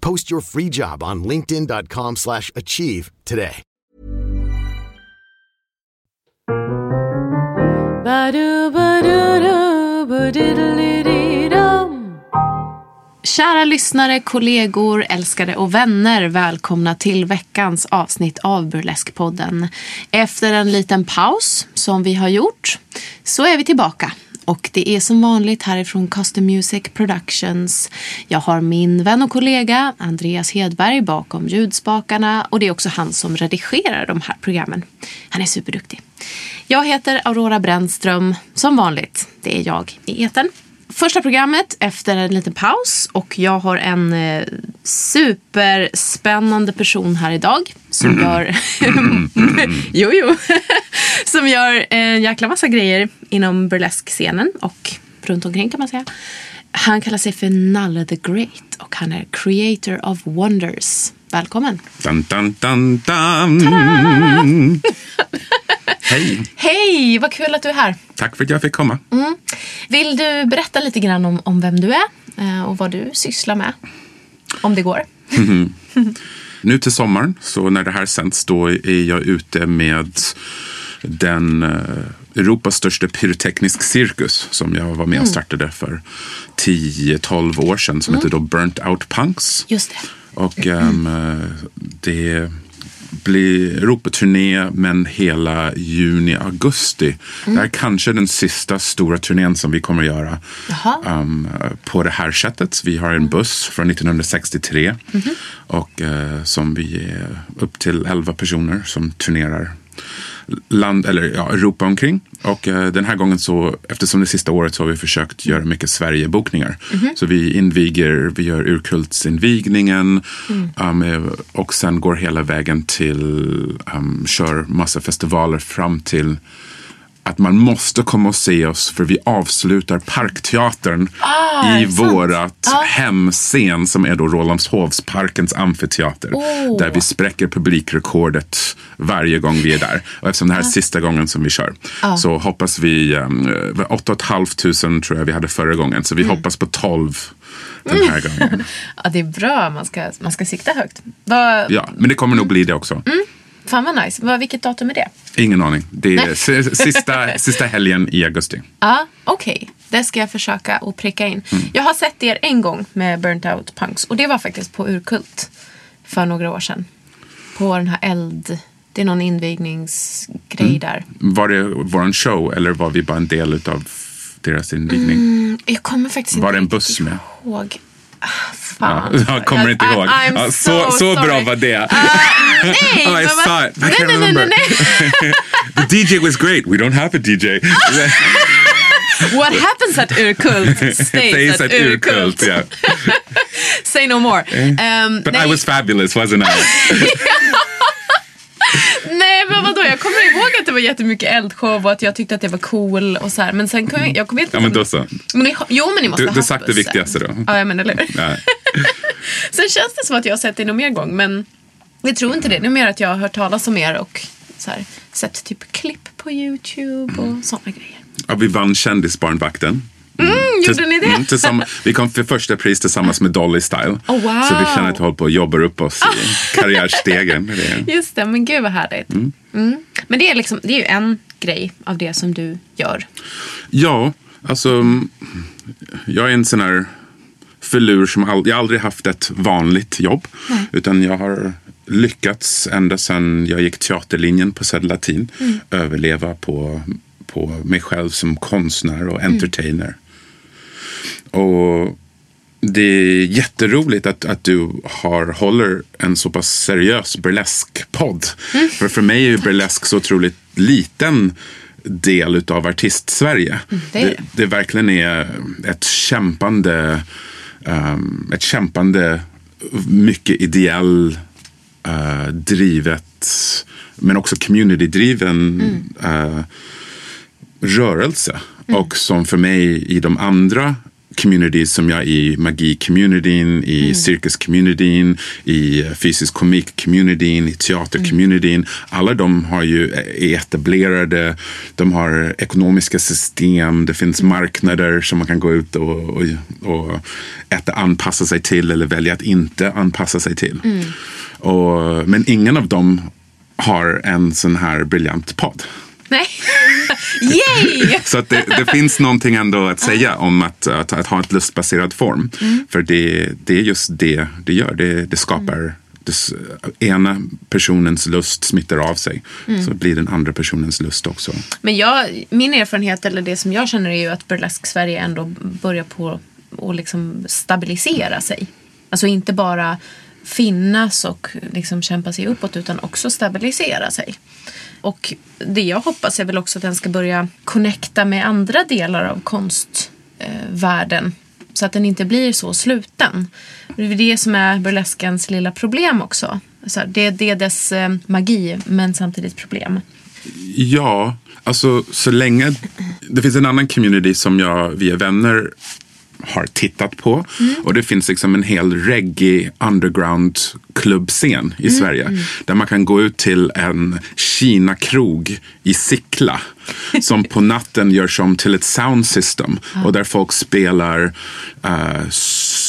Post your free job on linkedin.com slash achieve today. Kära lyssnare, kollegor, älskare och vänner. Välkomna till veckans avsnitt av Burleskpodden. Efter en liten paus som vi har gjort så är vi tillbaka. Och det är som vanligt härifrån Custom Music Productions. Jag har min vän och kollega Andreas Hedberg bakom ljudspakarna och det är också han som redigerar de här programmen. Han är superduktig. Jag heter Aurora Brännström. Som vanligt, det är jag i etern. Första programmet efter en liten paus och jag har en eh, superspännande person här idag som gör jo, jo. som gör en jäkla massa grejer inom burleskscenen och runt omkring kan man säga. Han kallar sig för Nalle the Great och han är creator of wonders. Välkommen! Dun, dun, dun, dun. Hej, Hej, vad kul att du är här. tack för att jag fick komma. Vill du berätta lite grann om, om vem du är eh, och vad du sysslar med? Om det går. Nu till sommaren, så när det här sänds, då är jag ute med den eh, Europas största pyroteknisk cirkus som jag var med och startade för 10-12 år sedan som heter då Burnt Out Punks. Just det. Och eh, det blir Europaturné men hela juni, augusti. Det här är kanske den sista stora turnén som vi kommer att göra um, på det här sättet. Vi har en buss från 1963 och eh, som vi är upp till 11 personer som turnerar land, eller ja, Europa omkring. Och eh, den här gången så, eftersom det sista året så har vi försökt göra mycket Sverigebokningar. Så vi inviger, vi gör urkultsinvigningen um, eh, och sen går hela vägen till, um, kör massa festivaler fram till att man måste komma och se oss för vi avslutar Parkteatern Ah, i vårat hemscen som är då Rålambshovsparkens amfiteater. Oh. Där vi spräcker publikrekordet varje gång vi är där. Och eftersom det här är sista gången som vi kör så hoppas vi, um, 8 500 tror jag vi hade förra gången. Så vi Mm. hoppas på 12 den här gången. Ja, det är bra. Man ska, man ska sikta högt. Vad, Ja, men det kommer nog bli det också. Fan vad nice. Vilket datum är det? Ingen aning. Det är Nej. sista, sista helgen i augusti. Ja, okej. Det ska jag försöka att pricka in. Jag har sett er en gång med Burnt Out Punks. Och det var faktiskt på Urkult. För några år sedan. På den här eld... Det är någon invigningsgrej där. Var det vår show eller var vi bara en del av deras invigning? Jag kommer faktiskt inte Var det en buss med? ihåg. Fan. Ja, jag kommer inte I- ihåg. I'm Ja, so så, så bra var det. Nej, Oh, I saw it. I nej, can't nej, nej, remember. nej, nej. The DJ was great. We don't have a DJ. What happens at Urkult stays, Stays at, at Urkult. Yeah. Say no more. Um, But nej, I was fabulous, wasn't I? Men? Jag kommer ihåg att det var jättemycket eldshow och att jag tyckte att det var cool och så här. Men sen kom jag, jag kommer inte Ja, men då så. Men ni, jo, men ni måste Du, ha du sagt det viktigaste då. Ja, jag menar, eller hur? Ja. Sen känns det som att jag har sett det någon mer gång, men jag tror inte det. Det är mer att jag har hört talas om er och så här, sett typ klipp på YouTube och sådana grejer. Ja, vi vann Kändisbarnvakten. Mm, gjorde ni det? Mm, tillsammans, vi kom för första pris tillsammans med Dolly Style. Oh, wow. Så vi känner att vi håller på att jobba upp oss i karriärstegen. med det. Just det, men gud vad härligt. Mm. Men det är, liksom, det är ju en grej av det som du gör. Ja, alltså mm, jag är en sån här förlur som all, jag aldrig haft ett vanligt jobb. Utan jag har lyckats ända sedan jag gick teaterlinjen på Södra Latin överleva på, på mig själv som konstnär och entertainer. Och det är jätteroligt att, att du har, håller en så pass seriös burlesk-podd. För för mig är ju burlesk så otroligt liten del av artist-Sverige. det är det. det, det verkligen är ett kämpande, ehm, ett kämpande, mycket ideell, eh, drivet, men också community-driven eh, rörelse. Och som för mig i de andra communities som jag i magi-communityn, i cirkus-communityn, i fysisk komik-communityn, i teater-communityn. Alla de har ju, är etablerade, de har ekonomiska system, det finns marknader som man kan gå ut och, och, och äta anpassa sig till eller välja att inte anpassa sig till. Och, men ingen av dem har en sån här briljant podd. Nej. Yay! Så att det, det finns någonting ändå att säga om att, att, att ha ett lustbaserad form. För det, det är just det det gör. Det, det skapar det, s- ena personens lust smittar av sig. Så blir den andra personens lust också. Men jag, min erfarenhet, eller det som jag känner, är ju att burlesk Sverige ändå börjar på att liksom stabilisera sig. Alltså inte bara finnas och liksom kämpa sig uppåt utan också stabilisera sig. Och det jag hoppas är väl också att den ska börja connecta med andra delar av konstvärlden. Så att den inte blir så sluten. Det är det som är burleskens lilla problem också. Så här, det, det är dess eh, magi men samtidigt problem. Ja, alltså så länge... Det finns en annan community som jag via vänner har tittat på. Och det finns liksom en hel reggae underground klubbscen i Sverige. Där man kan gå ut till en Kina-krog i Sickla. Som på natten görs om till ett sound system. Och där folk spelar uh,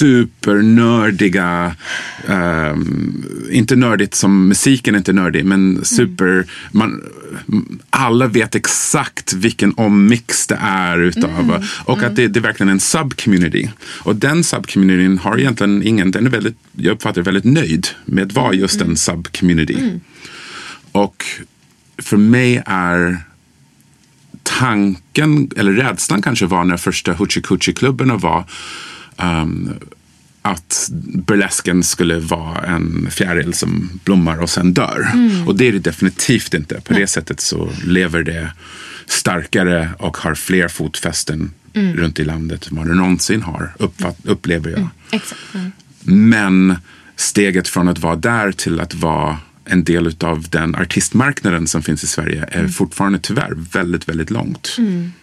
supernördiga, ehm, inte nördigt som musiken är inte nördig, men super, man, alla vet exakt vilken ommix det är utav. Och att det, det är verkligen en subcommunity. Och den subcommunityn har egentligen ingen, den är väldigt, jag uppfattar väldigt nöjd med att vara just en subcommunity. Och för mig är tanken, eller rädslan kanske var när första Hoochie Coochie-klubbarna var ehm, att burlesken skulle vara en fjäril som blommar och sen dör. Och det är det definitivt inte. På det sättet så lever det starkare och har fler fotfästen runt i landet än vad det någonsin har, uppfatt, upplever jag. Exakt. Men steget från att vara där till att vara en del av den artistmarknaden som finns i Sverige är fortfarande tyvärr väldigt, väldigt långt.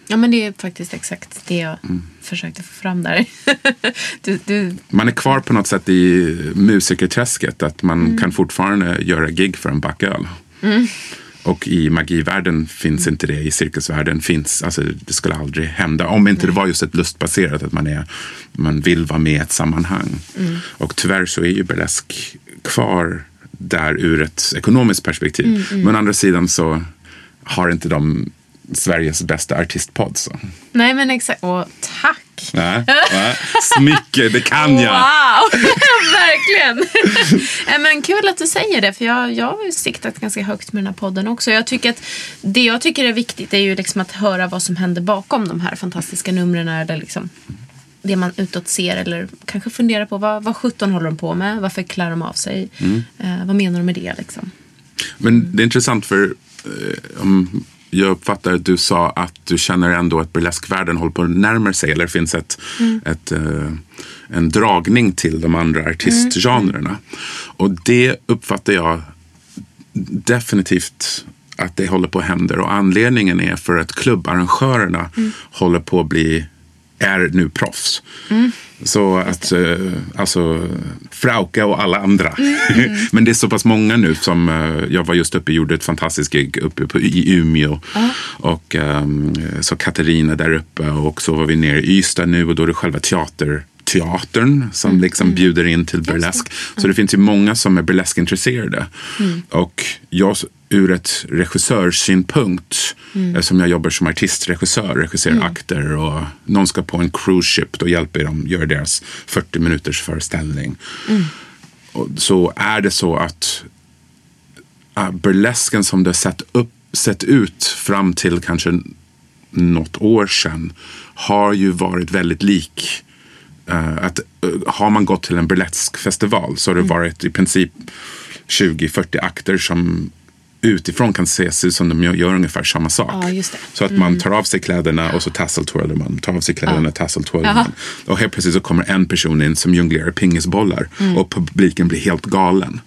Ja, men det är faktiskt exakt det jag försökte få fram där. du, du, Man är kvar på något sätt i musikerträsket, att man kan fortfarande göra gig för en backöl. Och i magivärlden finns inte det, i cirkusvärlden finns, alltså det skulle aldrig hända. Om inte det var just ett lustbaserat, att man, är, man vill vara med i ett sammanhang. Och tyvärr så är ju burlesk kvar där ur ett ekonomiskt perspektiv. Men å andra sidan så har inte de Sveriges bästa artistpodd. Så. nej, men exakt. Åh, tack! Nej, nej. Smycke, det kan jag. Wow! Verkligen! Nej, men kul att du säger det, för jag, jag har siktat ganska högt med den här podden också. Jag tycker att det jag tycker är viktigt är ju liksom att höra vad som händer bakom de här fantastiska numren. Eller liksom det man utåt ser eller kanske funderar på vad, vad 17 håller de på med? Varför klär de av sig? Eh, vad menar de med det liksom? Men det är intressant för eh, om jag uppfattar att du sa att du känner ändå att burleskvärlden håller på att närma sig eller finns ett, ett, eh, en dragning till de andra artistgenrerna. Och det uppfattar jag definitivt att det håller på att hända och anledningen är för att klubbarrangörerna håller på att bli är nu proffs. Så att, eh, alltså, Frauke och alla andra. Men det är så pass många nu som, eh, jag var just uppe och gjorde ett fantastiskt gig uppe på, i Umeå. Och ehm, så Katarina där uppe och så var vi nere i Ystad nu och då är det själva teater teatern som liksom bjuder in till burlesk. Så det finns ju många som är burleskintresserade. Och jag ur ett regissörssynpunkt, som jag jobbar som artistregissör, regisserar akter och någon ska på en cruise ship, då hjälper jag dem göra deras 40 minuters föreställning. Och så är det så att uh, burlesken som det sett, upp, sett ut fram till kanske något år sedan har ju varit väldigt lik. Uh, att, uh, har man gått till en burleskfestival så har det varit i princip 20-40 akter som utifrån kan se ut som de gör, ungefär samma sak. Det. Så att man tar av sig kläderna och så tasseltwirlar man. Tar av sig kläderna, tasseltwirlar man. Och helt plötsligt så kommer en person in som jonglerar pingisbollar och publiken blir helt galen.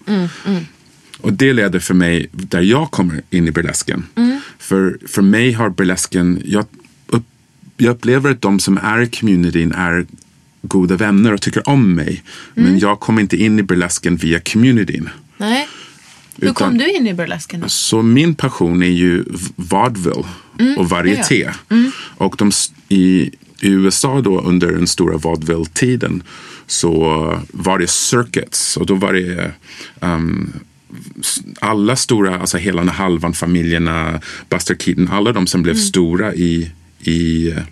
Och det leder för mig där jag kommer in i burlesken. För, för mig har burlesken, jag, upp, jag upplever att de som är i communityn är goda vänner och tycker om mig. Men jag kom inte in i burlesken via communityn. Nej. Hur kom du in i burlesken då? Så min passion är ju vaudeville och varieté. Och de, i, i USA då under den stora vaudeville-tiden så var det circuits. Och då var det um, alla stora, alltså hela halvan, familjerna, Buster Keaton, alla de som blev stora i, i eh,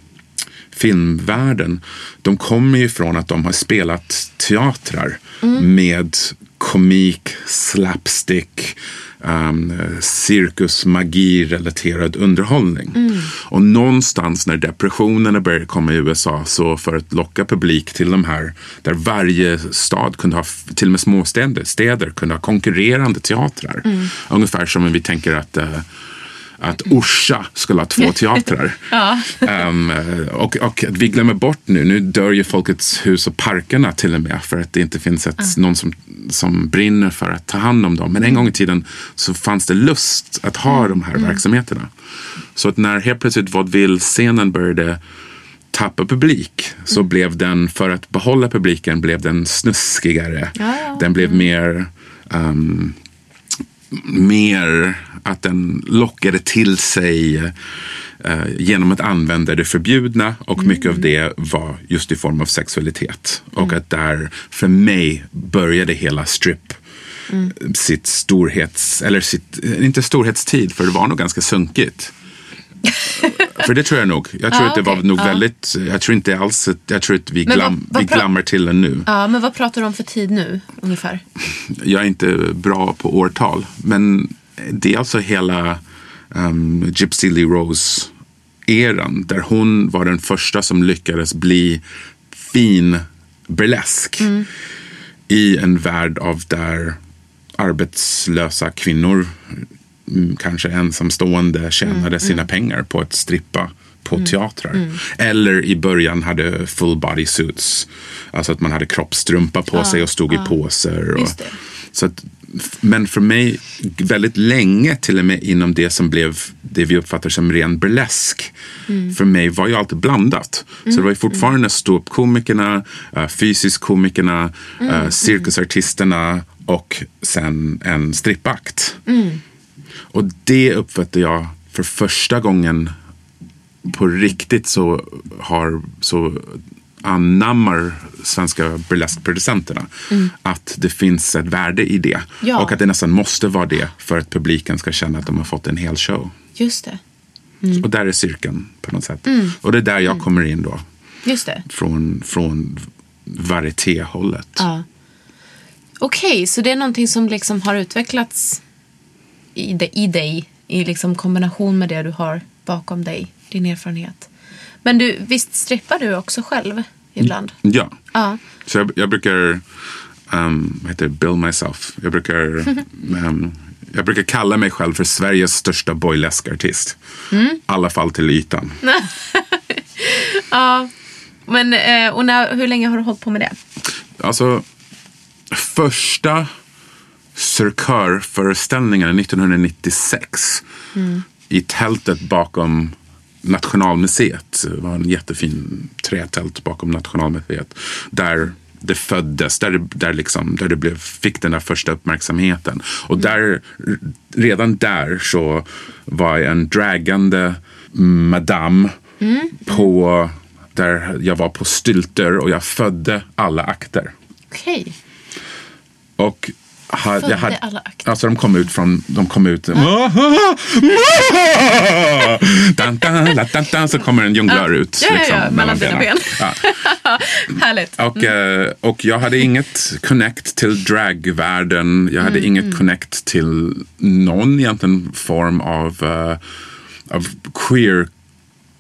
filmvärlden, de kommer ju från att de har spelat teatrar med komik, slapstick, um, cirkus, magi relaterad underhållning. Och någonstans när depressionerna började komma i USA så för att locka publik till de här där varje stad kunde ha, till och med småstäder städer kunde ha konkurrerande teatrar. Ungefär som om vi tänker att eh, att Orsa skulle ha två teatrar. Ehm, och, och att vi glömmer bort nu, nu dör ju Folkets hus och parkerna till och med för att det inte finns ett, någon som, som brinner för att ta hand om dem. Men en gång i tiden så fanns det lust att ha de här verksamheterna. Så att när helt plötsligt vaudeville-scenen började tappa publik så blev den, för att behålla publiken, blev den snuskigare. Den blev mer ehm, mer att den lockade till sig eh, genom att använda det förbjudna och mycket av det var just i form av sexualitet. Och att där, för mig, började hela strip sitt storhets, eller sitt, inte storhetstid, för det var nog ganska sunkigt. för det tror jag nog. Jag tror Ja, att det var okej. nog Ja. väldigt, jag tror inte alls att, jag tror att vi, Men vad- glam, vad vi glammar till det nu. Ja, men vad pratar du om för tid nu ungefär? jag är inte bra på årtal. Men det är alltså hela um, Gypsy Lee Rose-eran. Där hon var den första som lyckades bli fin burlesk. I en värld av där arbetslösa kvinnor, mm, kanske ensamstående, tjänade sina pengar på att strippa på teatrar. Eller i början hade full body suits. Alltså att man hade kroppstrumpa på sig och stod i poser. Och, så att, men för mig, väldigt länge till och med inom det som blev det vi uppfattar som ren burlesk. För mig var ju alltid blandat. Så det var ju fortfarande ståuppkomikerna, uh, fysisk komikerna, uh, cirkusartisterna och sen en strippakt. Och det uppfattar jag för första gången på riktigt så har så anammar svenska burleskproducenterna att det finns ett värde i det. Ja. Och att det nästan måste vara det för att publiken ska känna att de har fått en hel show. Just det. Och där är cirkeln på något sätt. Och det är där jag kommer in då. Just det. Från, från varietéhållet. Ja. Okej, så det är någonting som liksom har utvecklats i, de, i dig i liksom kombination med det du har bakom dig, din erfarenhet. Men du, visst strippar du också själv ibland? Ja. Ja. Så jag, jag brukar um, vad heter det? bill myself. Jag brukar, um, jag brukar kalla mig själv för Sveriges största boyleskartist. I alla fall till ytan. Ja. Men, eh, och när, hur länge har du hållit på med det? Alltså, första Cirkör-föreställningen 1996 i tältet bakom Nationalmuseet. Det var en jättefin trätält bakom Nationalmuseet. Där det föddes, där det, där liksom, där det blev, fick den där första uppmärksamheten. Och där, redan där så var jag en dragande madam på, där jag var på stylter och jag födde alla akter. Okej. Och ha- jag hade, alla akter. alltså de kom ut från, de kom ut. Dun, dun, dun, dun, så kommer en jonglör ut. Ja, ja, liksom, ja, mellan dina ben. Ja. Härligt. Och, eh, och jag hade inget connect till dragvärlden. Jag hade inget connect till någon egentligen form av, eh, av queer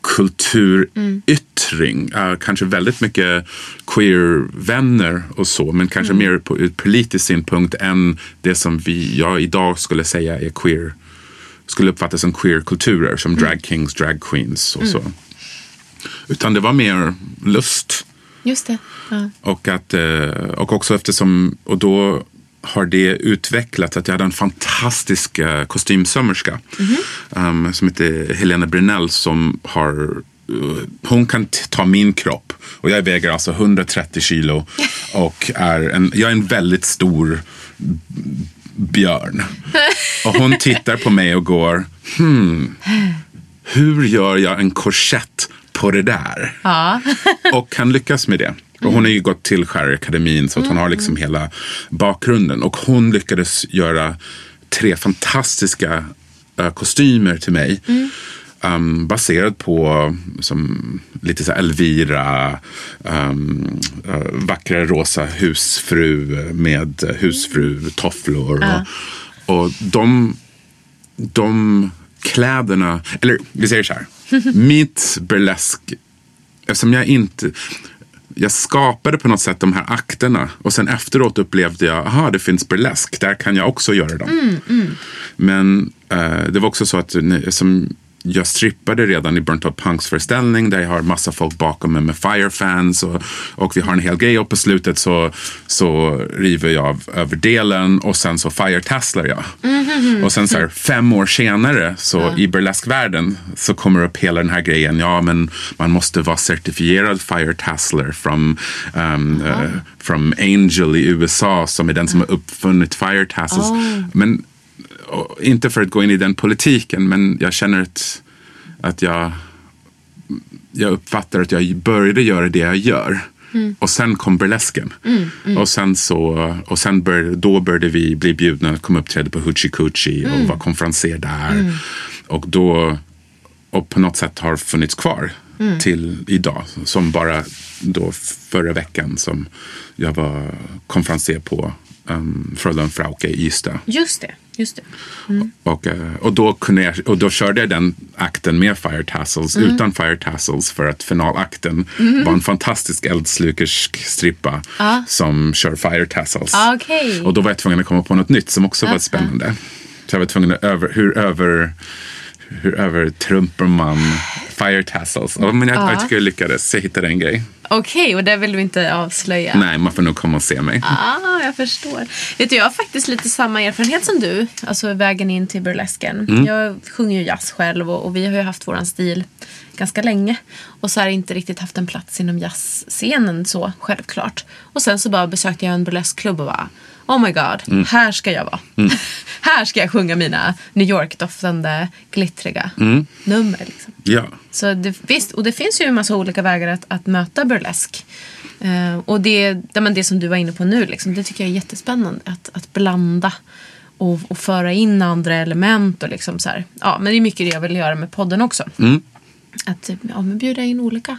kulturyttring. Eh, kanske väldigt mycket queer-vänner och så, men kanske mer på ur politisk synpunkt än det som vi, jag idag skulle säga är queer, skulle uppfattas som queer-kulturer, som drag kings, drag queens och så. Utan det var mer lust. Just det. Ja. Och, att, eh, och också eftersom, och då har det utvecklats att jag hade en fantastisk eh, kostymsömmerska um, som heter Helena Brunell som har eh, hon kan ta min kropp och jag väger alltså 130 kilo och är en, jag är en väldigt stor björn. Och hon tittar på mig och går, hmm, hur gör jag en korsett på det där? och kan lyckas med det. Och hon har ju gått till Skärakademin så att hon har liksom hela bakgrunden. Och hon lyckades göra tre fantastiska eh, kostymer till mig. Um, baserad på som, lite så Elvira, um, eh, vackra rosa husfru med uh, husfru-tofflor. Och, och de, de kläderna, eller vi säger så här. mitt burlesk, eftersom jag inte jag skapade på något sätt de här akterna och sen efteråt upplevde jag, aha det finns burlesk, där kan jag också göra dem. Men eh, det var också så att som jag strippade redan i Burnt Out Punks föreställning där jag har massa folk bakom mig med Firefans och, och vi har en hel grej och på slutet så, så river jag av över delen och sen så fire-tasslar jag. Och sen så här, fem år senare så i burleskvärlden så kommer upp hela den här grejen. Ja, men man måste vara certifierad fire tassler from, um, eh, from Angel i USA som är den som har uppfunnit fire tassels. Men och inte för att gå in i den politiken, men jag känner att, att jag, jag uppfattar att jag började göra det jag gör. Och sen kom burlesken. Och sen, så, och sen bör, då började vi bli bjudna att komma uppträda på Hoochie Coochie och vara konferenser där. Och då och på något sätt har funnits kvar till idag. Som bara då förra veckan som jag var konferenser på um, Frölunda Frauke i Ystad. Just det. Just det. Och, eh, och, då kunde jag, och då körde jag den akten med Fire Tassels utan Fire Tassels för att finalakten var en fantastisk eldslukersk strippa som kör Fire Tassels. Ah, okej. Och då var jag tvungen att komma på något nytt som också var spännande. Så jag var tvungen att över, hur över hur övertrumpar man Fire Tassels? Och, men jag, jag tycker jag lyckades. Jag hittade en grej. Okej, och det vill vi inte avslöja. Nej, man får nog komma och se mig. Ah, jag förstår. Vet du, jag har faktiskt lite samma erfarenhet som du. Alltså vägen in till burlesken. Jag sjunger ju jazz själv och, och vi har ju haft våran stil ganska länge. Och så har inte riktigt haft en plats inom jazzscenen så självklart. Och sen så bara besökte jag en burleskklubb och bara Oh my god, här ska jag vara. här ska jag sjunga mina New York-doftande, glittriga nummer. Liksom. Ja. Så det, visst, och det finns ju en massa olika vägar att, att möta burlesk. Eh, och det, ja, men det som du var inne på nu, liksom, det tycker jag är jättespännande. Att, att blanda och, och föra in andra element. Och liksom så här. Ja, men det är mycket det jag vill göra med podden också. Att ja, men bjuda in olika.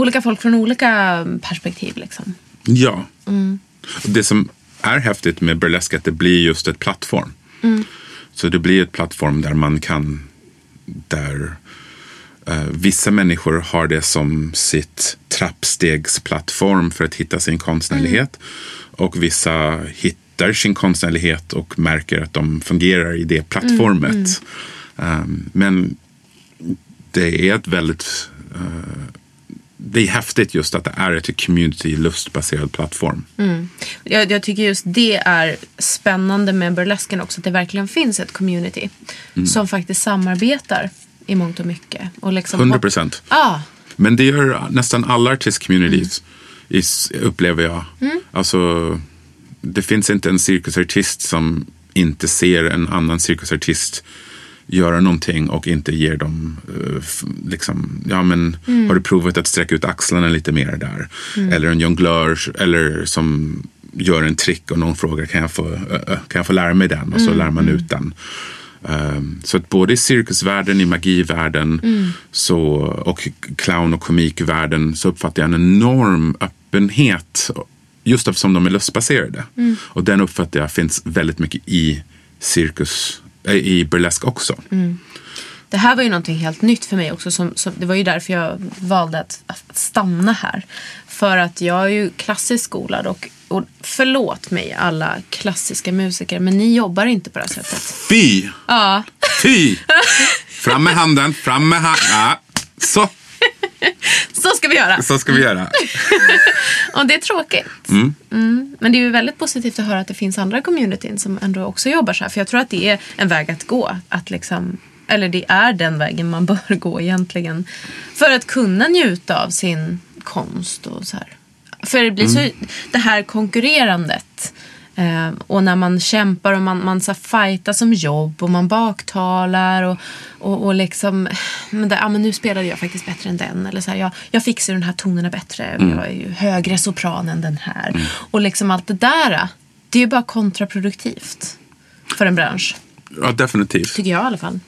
Olika folk från olika perspektiv liksom. Ja. Det som är häftigt med burlesk är att det blir just ett plattform. Så det blir ett plattform där man kan, där eh, vissa människor har det som sitt trappstegsplattform för att hitta sin konstnärlighet. Och vissa hittar sin konstnärlighet och märker att de fungerar i det plattformet. Um, men det är ett väldigt eh, det är häftigt just att det är ett community lustbaserad plattform. Jag, jag tycker just det är spännande med burlesken också. Att det verkligen finns ett community som faktiskt samarbetar i mångt och mycket. Och liksom 100 procent. Ja, Men det gör nästan alla artist-communities, is- upplever jag. Alltså, det finns inte en cirkusartist som inte ser en annan cirkusartist göra någonting och inte ger dem eh, liksom, ja men har du provat att sträcka ut axlarna lite mer där? Eller en jonglör eller som gör en trick och någon frågar kan jag få, ö, ö, kan jag få lära mig den? Och så lär man ut den. Um, så att både i cirkusvärlden, i magivärlden så, och clown och komikvärlden så uppfattar jag en enorm öppenhet. Just eftersom de är lustbaserade. Och den uppfattar jag finns väldigt mycket i cirkus, i burlesk också. det här var ju någonting helt nytt för mig också. Som, som, det var ju därför jag valde att, att stanna här. För att jag är ju klassiskt skolad och, och förlåt mig alla klassiska musiker men ni jobbar inte på det här sättet. Fy! Ja. Fy! Fram med handen, fram med handen. Ja. Så, Så ska vi göra. så ska vi göra. Och det är tråkigt. Mm. Men det är ju väldigt positivt att höra att det finns andra communityn som ändå också jobbar så här. För jag tror att det är en väg att gå. Att liksom, eller det är den vägen man bör gå egentligen. För att kunna njuta av sin konst och så här. För det blir så, det här konkurrerandet. Eh, och när man kämpar och man, man så fightar som jobb och man baktalar och, och, och liksom, men det, ja, men nu spelade jag faktiskt bättre än den. Eller så här, jag, jag fixar den här tonerna bättre. Jag är ju högre sopran än den här. Och liksom allt det där, det är ju bara kontraproduktivt för en bransch. Ja, definitivt. Tycker jag i alla fall.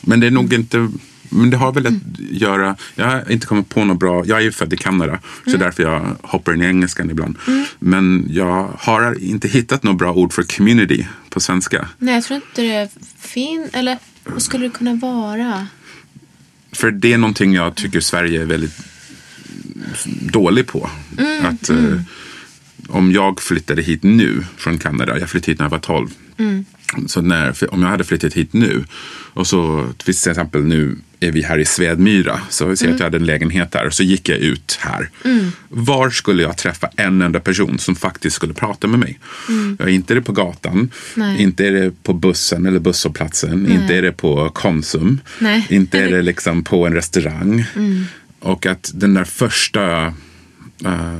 Men det är nog inte... Men det har väl att göra... Jag har inte kommit på något bra... Jag är ju född i Kanada, så därför jag hoppar in i engelskan ibland. Men jag har inte hittat något bra ord för community på svenska. Nej, jag tror inte det är fin Eller vad skulle det kunna vara? För det är någonting jag tycker Sverige är väldigt dålig på. att eh, Om jag flyttade hit nu från Kanada, jag flyttade hit när jag var 12. Så när, om jag hade flyttat hit nu och så till exempel nu är vi här i Svedmyra. Så jag ser att jag hade en lägenhet där och så gick jag ut här. Var skulle jag träffa en enda person som faktiskt skulle prata med mig? Ja, inte är det på gatan, Nej. inte är det på bussen eller busshållplatsen, inte är det på Konsum, Nej. inte är det liksom på en restaurang. Och att den där första eh,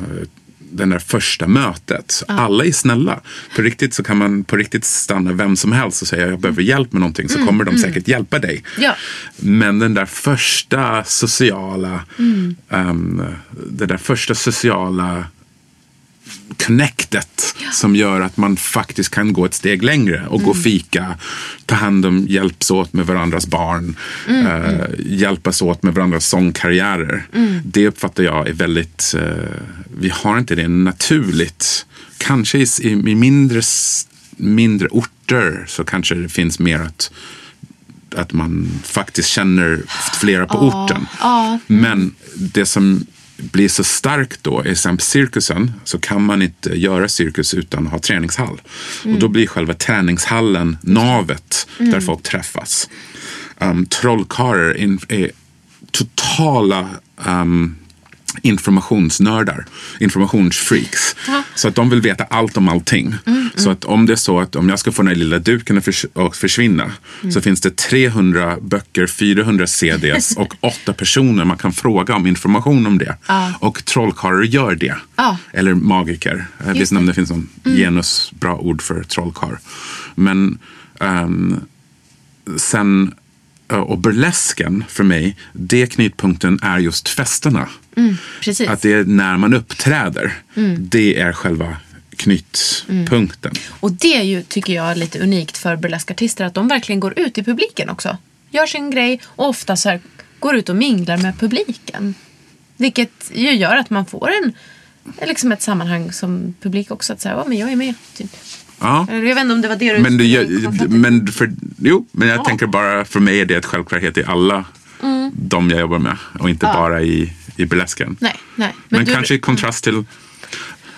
den där första mötet. Alla är snälla. På riktigt så kan man på riktigt stanna vem som helst och säga jag behöver hjälp med någonting så kommer de säkert hjälpa dig. Ja. Men den där första sociala, ehm, det där första sociala connectet som gör att man faktiskt kan gå ett steg längre och gå och fika, ta hand om, hjälps åt med varandras barn, eh, hjälpas åt med varandras sångkarriärer. Det uppfattar jag är väldigt, eh, vi har inte det naturligt. Kanske i, i, mindre, mindre orter så kanske det finns mer att att man faktiskt känner flera på orten. Men det som blir så starkt då, i cirkusen, så kan man inte göra cirkus utan att ha träningshall. Och då blir själva träningshallen navet där folk träffas. Um, trollkarlar är totala um, informationsnördar, informationsfreaks. Så att de vill veta allt om allting. Så att om det är så att om jag ska få den här lilla duken att förs- att försvinna så finns det 300 böcker, 400 CDs och åtta personer man kan fråga om information om det. Och trollkarlar gör det. Ja. Eller magiker. Jag vet inte om det finns någon genus, bra ord för trollkarl. Men ehm, sen eh, och burlesken för mig, det knutpunkten är just festerna. Precis. Att det är när man uppträder. Det är själva knytpunkten. Och det är ju, tycker jag, lite unikt för burleskartister att de verkligen går ut i publiken också. Gör sin grej och ofta så här, går ut och minglar med publiken. Vilket ju gör att man får en, liksom ett sammanhang som publik också. Att säga, ja men jag är med. Typ. Ja. Jag vet inte om det var det du Men, du, men, för, jo, men jag Ja. tänker bara, för mig är det ett självklarhet i alla de jag jobbar med. Och inte Ja. bara i, i burlesken. Nej, nej. Men, du- kanske i kontrast till...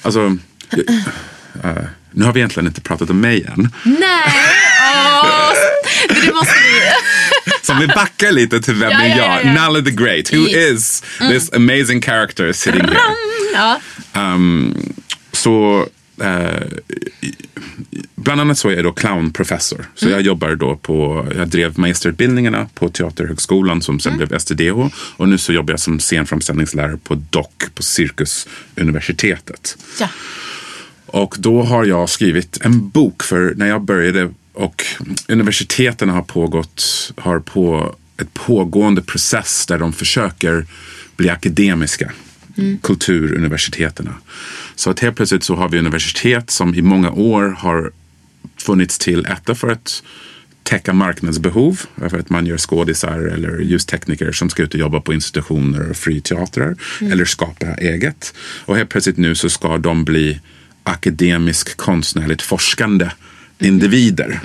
Alltså, eh, nu har vi egentligen inte pratat om mig än. Nej! Åh, det måste vi... Så om vi backar lite till vem Ja, jag? ja, ja. Nalle the Great. Who is this amazing character sitting here? Ja. Um, så eh, bland annat så är jag då clownprofessor. Så jag jobbar då på, jag drev magisterutbildningarna på Teaterhögskolan som sen blev STDH. Och nu så jobbar jag som scenframställningslärare på DOC, på Cirkusuniversitetet. ja. Och då har jag skrivit en bok för när jag började och universiteten har pågått, har på ett pågående process där de försöker bli akademiska. Kulturuniversiteterna. Så att helt plötsligt så har vi universitet som i många år har funnits till ett för att täcka marknadsbehov. För att man gör skådisar eller ljustekniker som ska ut och jobba på institutioner och friteatrar. Eller skapa eget. Och helt plötsligt nu så ska de bli akademisk konstnärligt forskande individer.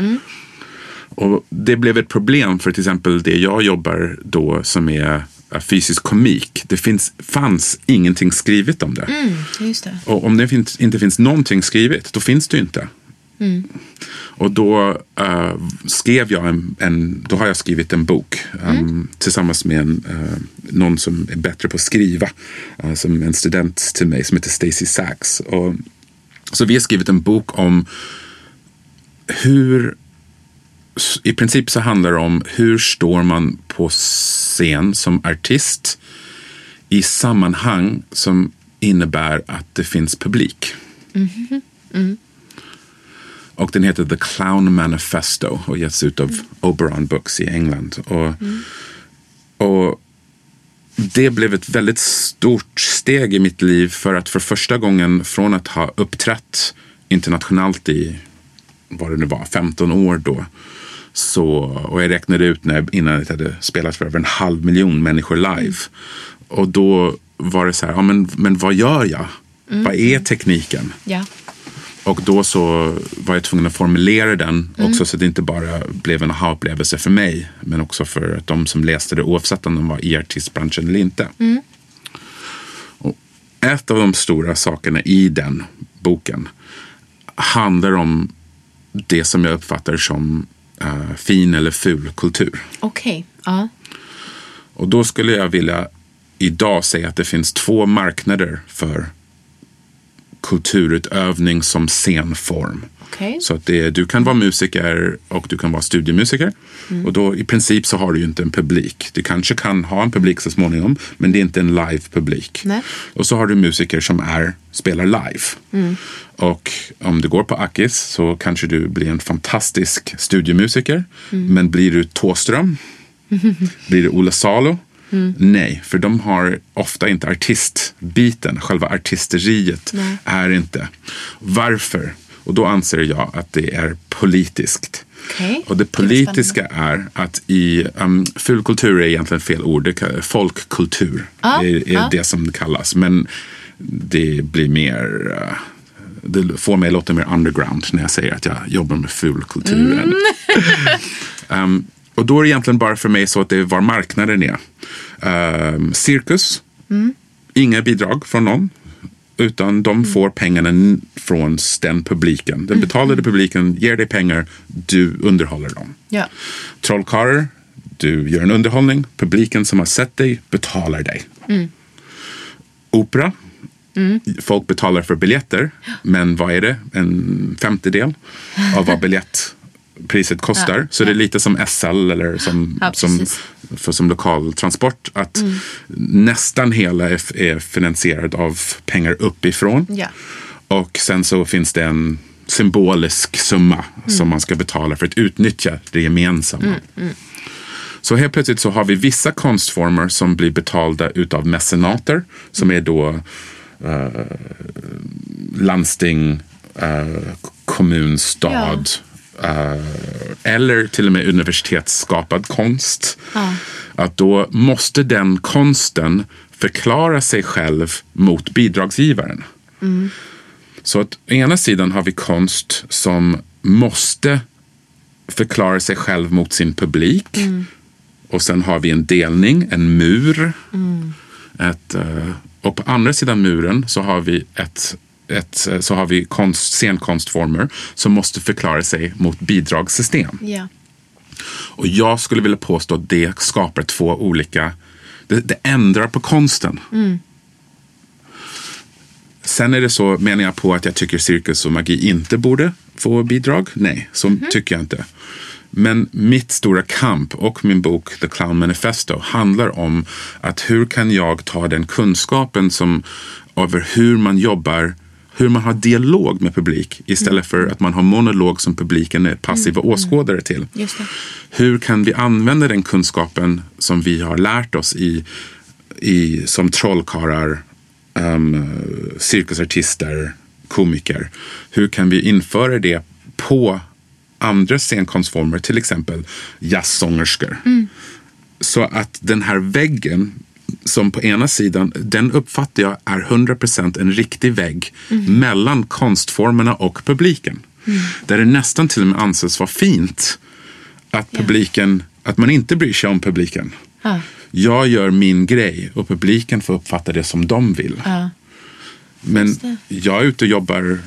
Och det blev ett problem för till exempel det jag jobbar då som är fysisk komik. Det finns, fanns ingenting skrivet om det. Just det. Och om det finns, inte finns någonting skrivet, då finns det ju inte. Och då eh, skrev jag en, en, då har jag skrivit en bok um, tillsammans med en, eh, någon som är bättre på att skriva. eh, som en student till mig som heter Stacy Sachs. Och, så vi har skrivit en bok om hur i princip så handlar det om hur står man på scen som artist i sammanhang som innebär att det finns publik. Mm-hmm. Mm. Och den heter The Clown Manifesto och getts ut av Oberon Books i England. Och, och det blev ett väldigt stort steg i mitt liv för att för första gången från att ha uppträtt internationellt i vad det nu var, 15 år då. Så, och jag räknade ut när, innan jag hade spelat för över en halv miljon människor live. Och då var det så här, ja, men, men vad gör jag? Vad är tekniken? Ja. Och då så var jag tvungen att formulera den också så att det inte bara blev en aha-upplevelse för mig. Men också för att de som läste det oavsett om de var i artistbranschen eller inte. Och ett av de stora sakerna i den boken handlar om det som jag uppfattar som eh, fin eller ful kultur. Okej. Ja. Och då skulle jag vilja idag säga att det finns två marknader för kulturutövning som scenform. Okej. Så att det, du kan vara musiker och du kan vara studiemusiker. Och då i princip så har du ju inte en publik. Du kanske kan ha en publik så småningom, men det är inte en live-publik. Nej. Och så har du musiker som är, spelar live. Och om du går på Akis så kanske du blir en fantastisk studiemusiker. Men blir du Thåström? Blir det Ola Salo? Nej, för de har ofta inte artistbiten. Själva artisteriet är inte. Varför? Och då anser jag att det är politiskt. Okej. Och det politiska är att i um, fulkultur är egentligen fel ord. Det folkkultur Ja, är, är ja. det som det kallas. Men det blir mer... Uh, det får mig att låta mer underground när jag säger att jag jobbar med fulkulturen. um, och då är det egentligen bara för mig så att det är var marknaden är. Um, cirkus inga bidrag från någon. Utan de får pengarna från den publiken. Den betalade publiken ger dig pengar, du underhåller dem. Ja. Trollkarlar, du gör en underhållning. Publiken som har sett dig betalar dig. Opera, folk betalar för biljetter. Men vad är det? En femtedel av vad biljettpriset kostar. Så det är lite som SL eller som, Ja, som, för, som lokal transport. Att nästan hela är, är finansierad av pengar uppifrån. Ja. Och sen så finns det en symbolisk summa som man ska betala för att utnyttja det gemensamma. Så helt plötsligt så har vi vissa konstformer som blir betalda utav mecenater som är då eh, landsting, eh, kommun, stad eh, eller till och med universitetsskapad konst. Att då måste den konsten förklara sig själv mot bidragsgivaren. Så att å ena sidan har vi konst som måste förklara sig själv mot sin publik. Och sen har vi en delning, en mur. Ett, eh, och på andra sidan muren så har vi, ett, ett, eh, så har vi konst, scenkonstformer som måste förklara sig mot bidragssystem. Ja. Och jag skulle vilja påstå att det skapar två olika... Det, det ändrar på konsten. Sen är det så, menar jag på att jag tycker cirkus och magi inte borde få bidrag? Nej, så tycker jag inte. Men mitt stora kamp och min bok The Clown Manifesto handlar om att hur kan jag ta den kunskapen som över hur man jobbar hur man har dialog med publik istället för att man har monolog som publiken är passiva åskådare till. Det. Hur kan vi använda den kunskapen som vi har lärt oss i, i som trollkarlar, um, cirkusartister, komiker. Hur kan vi införa det på andra scenkonstformer, till exempel jazzsångerskor. Så att den här väggen som på ena sidan, den uppfattar jag är 100% en riktig vägg mellan konstformerna och publiken. Där det nästan till och med anses vara fint att publiken, att man inte bryr sig om publiken. Jag gör min grej och publiken får uppfatta det som de vill. Men jag är ute och jobbar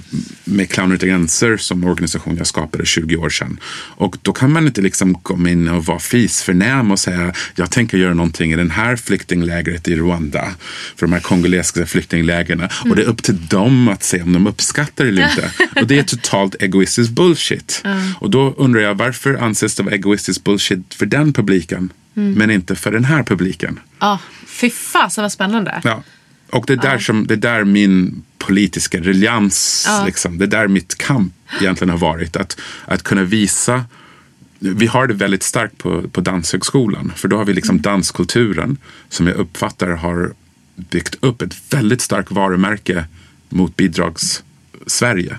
med Clowner utan gränser som organisation jag skapade 20 år sedan. Och då kan man inte liksom komma in och vara fisförnäm och säga jag tänker göra någonting i den här flyktinglägret i Rwanda. För de här kongolesiska flyktinglägren. Och det är upp till dem att se om de uppskattar det eller inte. och det är totalt egoistisk bullshit. Och då undrar jag varför anses det vara egoistisk bullshit för den publiken men inte för den här publiken? Ja, fy fasen vad spännande. Ja. Och det är där, som, det är där min politiska relians, liksom, det är där mitt kamp egentligen har varit. Att, att kunna visa, vi har det väldigt starkt på, på Danshögskolan. För då har vi liksom danskulturen som jag uppfattar har byggt upp ett väldigt starkt varumärke mot bidrags-Sverige.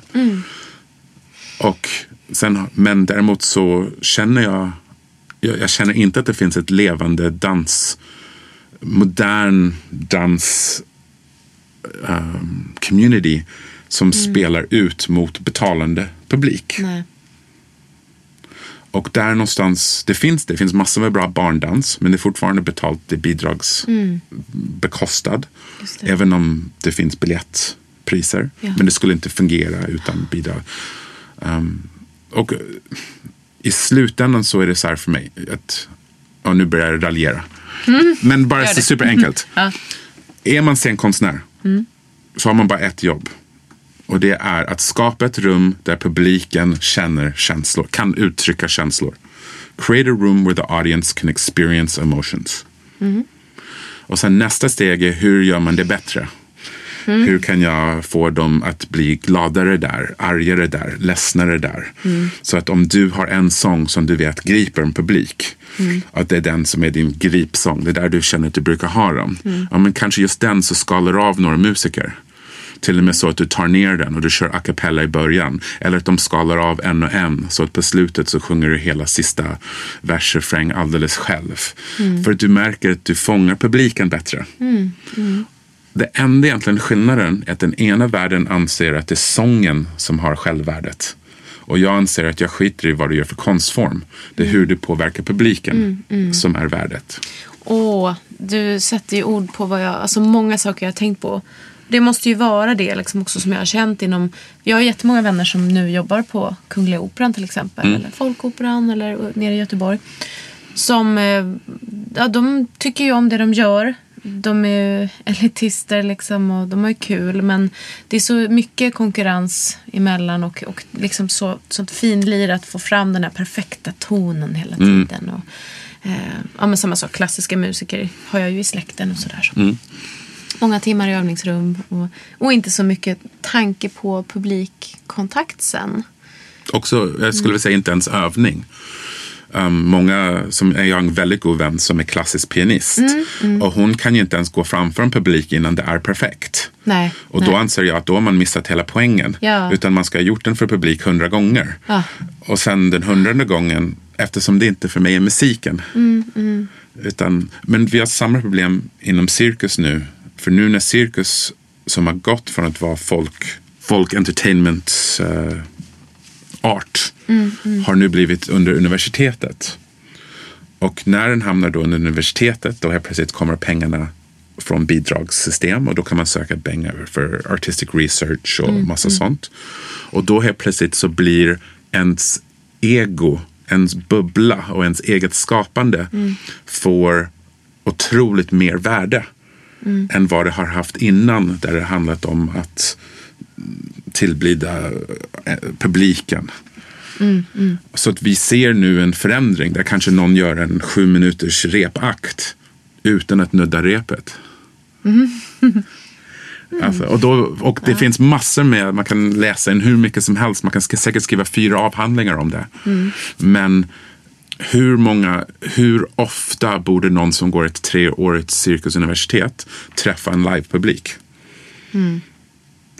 Och sen, men däremot så känner jag, jag, jag känner inte att det finns ett levande dans, modern dans um, community som spelar ut mot betalande publik. Nej. Och där någonstans, det finns det, finns massor med bra barndans men det är fortfarande betalt, det är bidragsbekostad. Även om det finns biljettpriser. Men det skulle inte fungera utan bidrag. Um, och i slutändan så är det så här för mig, att, och nu börjar jag raljera. Men bara så superenkelt. Är man scenkonstnär så har man bara ett jobb. Och det är att skapa ett rum där publiken känner känslor, kan uttrycka känslor. Create a room where the audience can experience emotions. Och sen nästa steg är hur gör man det bättre? Hur kan jag få dem att bli gladare där, argare där, ledsnare där? Så att om du har en sång som du vet griper en publik, att det är den som är din gripsång, det är där du känner att du brukar ha dem. Ja, men kanske just den så skalar av några musiker. Till och med så att du tar ner den och du kör a cappella i början. Eller att de skalar av en och en så att på slutet så sjunger du hela sista vers refräng alldeles själv. För att du märker att du fångar publiken bättre. Det enda egentligen skillnaden är att den ena världen anser att det är sången som har självvärdet. Och jag anser att jag skiter i vad du gör för konstform. Det är hur du påverkar publiken som är värdet. Åh, du sätter ju ord på vad jag, alltså många saker jag har tänkt på. Det måste ju vara det liksom också som jag har känt inom, jag har jättemånga vänner som nu jobbar på Kungliga Operan till exempel. Mm. Eller Folkoperan eller nere i Göteborg. Som, eh, ja de tycker ju om det de gör. De är ju elitister liksom och de har ju kul. Men det är så mycket konkurrens emellan och, och liksom så, sånt finlir att få fram den här perfekta tonen hela tiden. Och, eh, ja, men samma sak, klassiska musiker har jag ju i släkten och sådär. Så. Många timmar i övningsrum och, och inte så mycket tanke på publikkontakt sen. Också, jag Mm. skulle vilja säga inte ens övning. Um, många, som är jag en väldigt god vän som är klassisk pianist. Mm, Och hon kan ju inte ens gå framför en publik innan det är perfekt. Nej, Och då nej. anser jag att då har man missat hela poängen. Ja. Utan man ska ha gjort den för publik hundra gånger. Ja. Och sen den hundrade gången, eftersom det inte för mig är musiken. Mm, Utan, men vi har samma problem inom cirkus nu. För nu när cirkus som har gått från att vara folk, folk entertainment eh, art har nu blivit under universitetet. Och när den hamnar då under universitetet då helt plötsligt kommer pengarna från bidragssystem och då kan man söka pengar för artistic research och massa sånt. Och då helt plötsligt så blir ens ego, ens bubbla och ens eget skapande får otroligt mer värde än vad det har haft innan där det handlat om att tillblida eh, publiken. Så att vi ser nu en förändring där kanske någon gör en sju minuters repakt utan att nudda repet. Alltså, och då, och det finns massor med, man kan läsa in hur mycket som helst, man kan säkert skriva fyra avhandlingar om det. Men hur många, hur ofta borde någon som går ett treårigt cirkusuniversitet träffa en livepublik?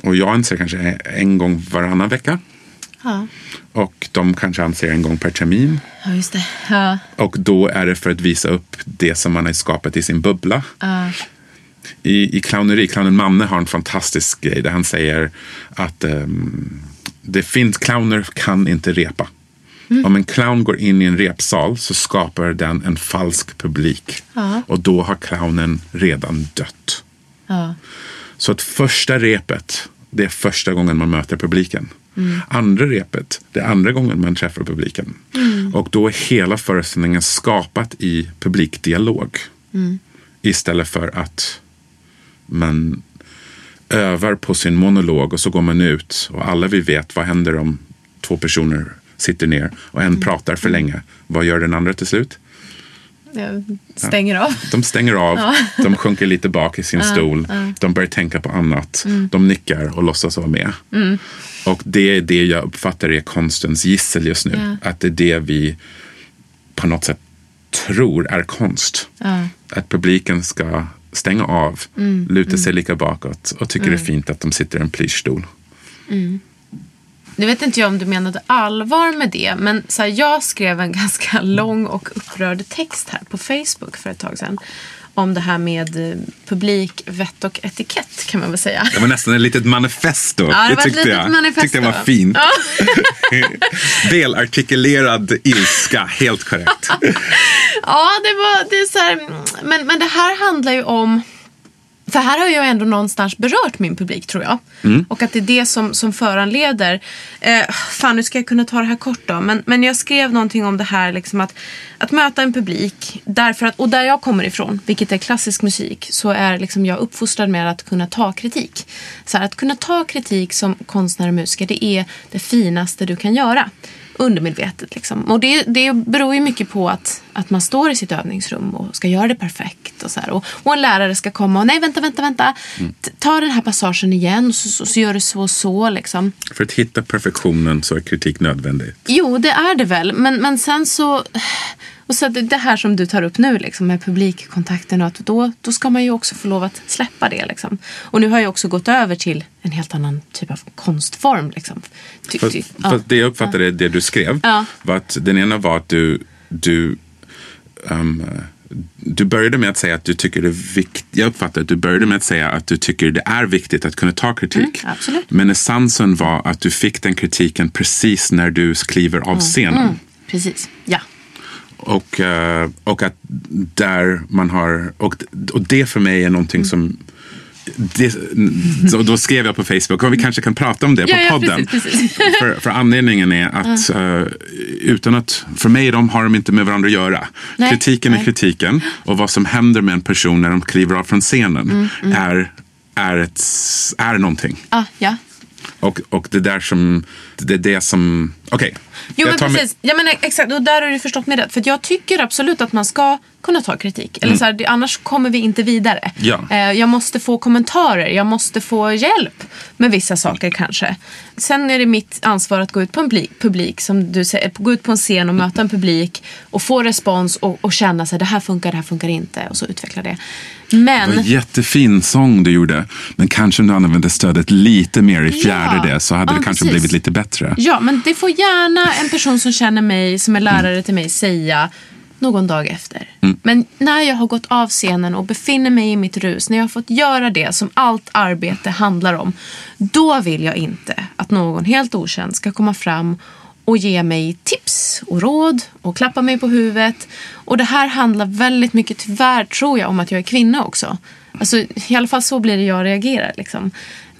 Och jag anser kanske en gång varannan vecka. Ja. Och de kanske anser en gång per termin. ja, just det. Ja. Och då är det för att visa upp det som man har skapat i sin bubbla. Ja. I, i clowneri, clownen Manne har en fantastisk grej där han säger att ehm, det finns, clowner kan inte repa. Om en clown går in i en repsal så skapar den en falsk publik. Och då har clownen redan dött. Ja. Så att första repet, det är första gången man möter publiken. Andra repet, det är andra gången man träffar publiken. Och då är hela föreställningen skapat i publikdialog. Istället för att man övar på sin monolog och så går man ut och alla vi vet vad händer om två personer sitter ner och en pratar för länge. Vad gör den andra till slut? Stänger av. De stänger av, de sjunker lite bak i sin stol, de börjar tänka på annat, de nickar och låtsas vara med. Och det är det jag uppfattar är konstens gissel just nu. Att det är det vi på något sätt tror är konst. Att publiken ska stänga av, luta sig lika bakåt och tycker det är fint att de sitter i en plyschstol. Nu vet inte jag om du menade allvar med det, men så här, jag skrev en ganska lång och upprörd text här på Facebook för ett tag sedan. Om det här med eh, publik, vett och etikett kan man väl säga. Det var nästan ett litet manifesto. Ja, det var ett tyckte litet jag. manifesto. tyckte jag var fint. Välartikulerad ilska, helt korrekt. Ja, det var det är så här, men, men det här handlar ju om för här har jag ändå någonstans berört min publik tror jag. Och att det är det som, som föranleder. Eh, fan, nu ska jag kunna ta det här kort då. Men, men jag skrev någonting om det här liksom att, att möta en publik. Därför att, och där jag kommer ifrån, vilket är klassisk musik, så är liksom jag uppfostrad med att kunna ta kritik. Så här, att kunna ta kritik som konstnär och musiker, det är det finaste du kan göra undermedvetet. Liksom. Och det, det beror ju mycket på att, att man står i sitt övningsrum och ska göra det perfekt. Och, så. Och, och en lärare ska komma och nej, vänta, vänta, vänta. T- Ta den här passagen igen och så, så, så gör du så och så. Liksom. För att hitta perfektionen så är kritik nödvändigt. Jo, det är det väl. Men, men sen så... Och så det, här som du tar upp nu liksom, med publikkontakten och att då, då ska man ju också få lov att släppa det. Liksom. Och nu har jag också gått över till en helt annan typ av konstform. Liksom. Ty, Fast, ty, fast det jag uppfattade, det du skrev, Ja. var att den ena var att du, du, ehm, du började med att säga att du tycker det är viktigt. Jag uppfattade att du började med att säga att du tycker det är viktigt att kunna ta kritik. Mm. Men essensen var att du fick den kritiken precis när du kliver av scenen. Precis, ja. Och, eh, och att där man har, och, och det för mig är någonting som det, då skrev jag på Facebook och vi kanske kan prata om det Ja, på ja, podden. precis, precis. För, för anledningen är att eh, utan att, för mig de har de inte med varandra att göra. Nej, kritiken nej. är kritiken och vad som händer med en person när de kliver av från scenen Mm, Är, är, ett, är någonting. Ah, ja. Och, och det där som, det är det som, okej. Jo Jag men precis, ja, men exakt och där har du förstått mig rätt. För jag tycker absolut att man ska kunna ta kritik. Eller så här, annars kommer vi inte vidare. Mm. Ja. Eh, jag måste få kommentarer, jag måste få hjälp med vissa saker kanske. Sen är det mitt ansvar att gå ut på en publik, publik som du säger, gå ut på en scen och möta en publik och få respons och, och känna sig det här funkar, det här funkar inte och så utveckla det. Det Men... var en jättefin sång du gjorde. Men kanske om du använde stödet lite mer i fjärde Ja. det så hade Ja, det kanske precis. blivit lite bättre. Ja, men det får gärna en person som känner mig, som är lärare till mig, säga någon dag efter. Men när jag har gått av scenen och befinner mig i mitt rus, när jag har fått göra det som allt arbete handlar om, då vill jag inte att någon helt okänd ska komma fram och ge mig tips och råd och klappa mig på huvudet. Och det här handlar väldigt mycket, tyvärr tror jag, om att jag är kvinna också. Alltså, I alla fall så blir det jag reagerar. Liksom.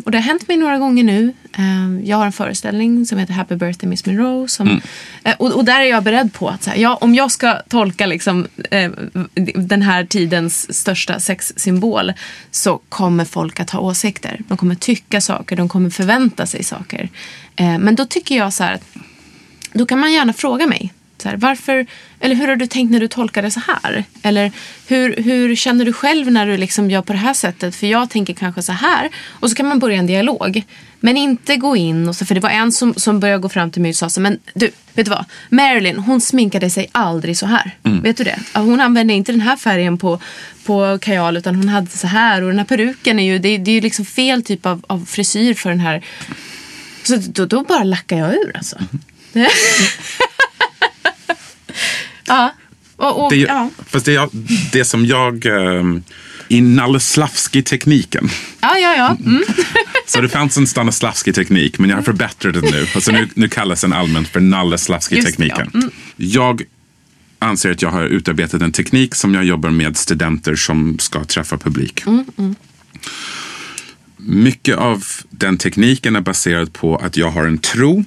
Och det har hänt mig några gånger nu. Eh, Jag har en föreställning som heter Happy birthday Miss Monroe. Som, eh, och, och där är jag beredd på att här, ja, om jag ska tolka liksom, eh, den här tidens största sexsymbol så kommer folk att ha åsikter. De kommer tycka saker, de kommer förvänta sig saker. Eh, Men då tycker jag så här att då kan man gärna fråga mig. Så här, varför, eller hur har du tänkt när du tolkar det så här? Eller hur, hur känner du själv när du liksom gör på det här sättet? För jag tänker kanske så här. Och så kan man börja en dialog. Men inte gå in och så, för det var en som, som började gå fram till mig och sa så men du, vet du vad? Marilyn, hon sminkade sig aldrig så här. Vet du det? Hon använde inte den här färgen på, på kajal utan hon hade så här. Och den här peruken är ju, det, det är ju liksom fel typ av, av frisyr för den här. Så då, då bara lackar jag ur alltså. Ja. Och, och, Det, ja. Fast det, det som jag... Um, I Naleslavski-tekniken. ja, ja, ja. Mm. Så det fanns en Stanislavski-teknik, men jag har förbättrat den nu. Alltså nu, nu kallas den allmänt för det, ja. Mm. Jag anser att jag har utarbetat en teknik som jag jobbar med studenter som ska träffa publik. Mm, Mycket av den tekniken är baserad på att jag har en tro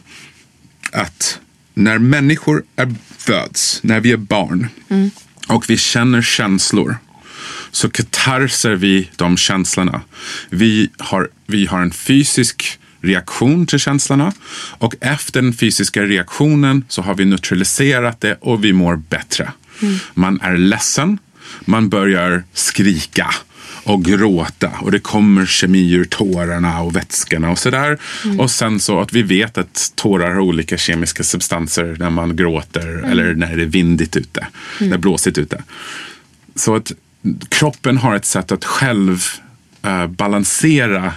att när människor är, föds, när vi är barn och vi känner känslor så katarser vi de känslorna. Vi har, vi har en fysisk reaktion till känslorna och efter den fysiska reaktionen så har vi neutraliserat det och vi mår bättre. Man är ledsen, man börjar skrika och gråta och det kommer kemi ur tårarna och vätskorna och sådär. Och sen så att vi vet att tårar har olika kemiska substanser när man gråter eller när det är vindigt ute, när det är blåsigt ute. Så att kroppen har ett sätt att själv eh, balansera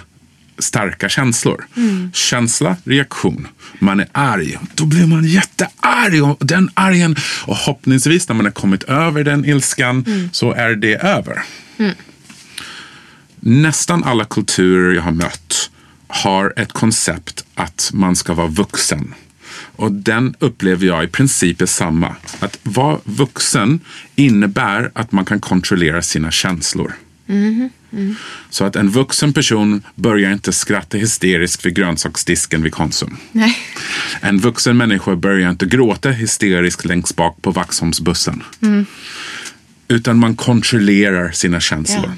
starka känslor. Känsla, reaktion. Man är arg. Då blir man jättearg. Och den argen, och hoppningsvis när man har kommit över den ilskan så är det över. Nästan alla kulturer jag har mött har ett koncept att man ska vara vuxen. Och den upplever jag i princip är samma. Att vara vuxen innebär att man kan kontrollera sina känslor. Så att en vuxen person börjar inte skratta hysteriskt vid grönsaksdisken vid Konsum. Nej. En vuxen människa börjar inte gråta hysteriskt längst bak på Vaxholmsbussen. Utan man kontrollerar sina känslor.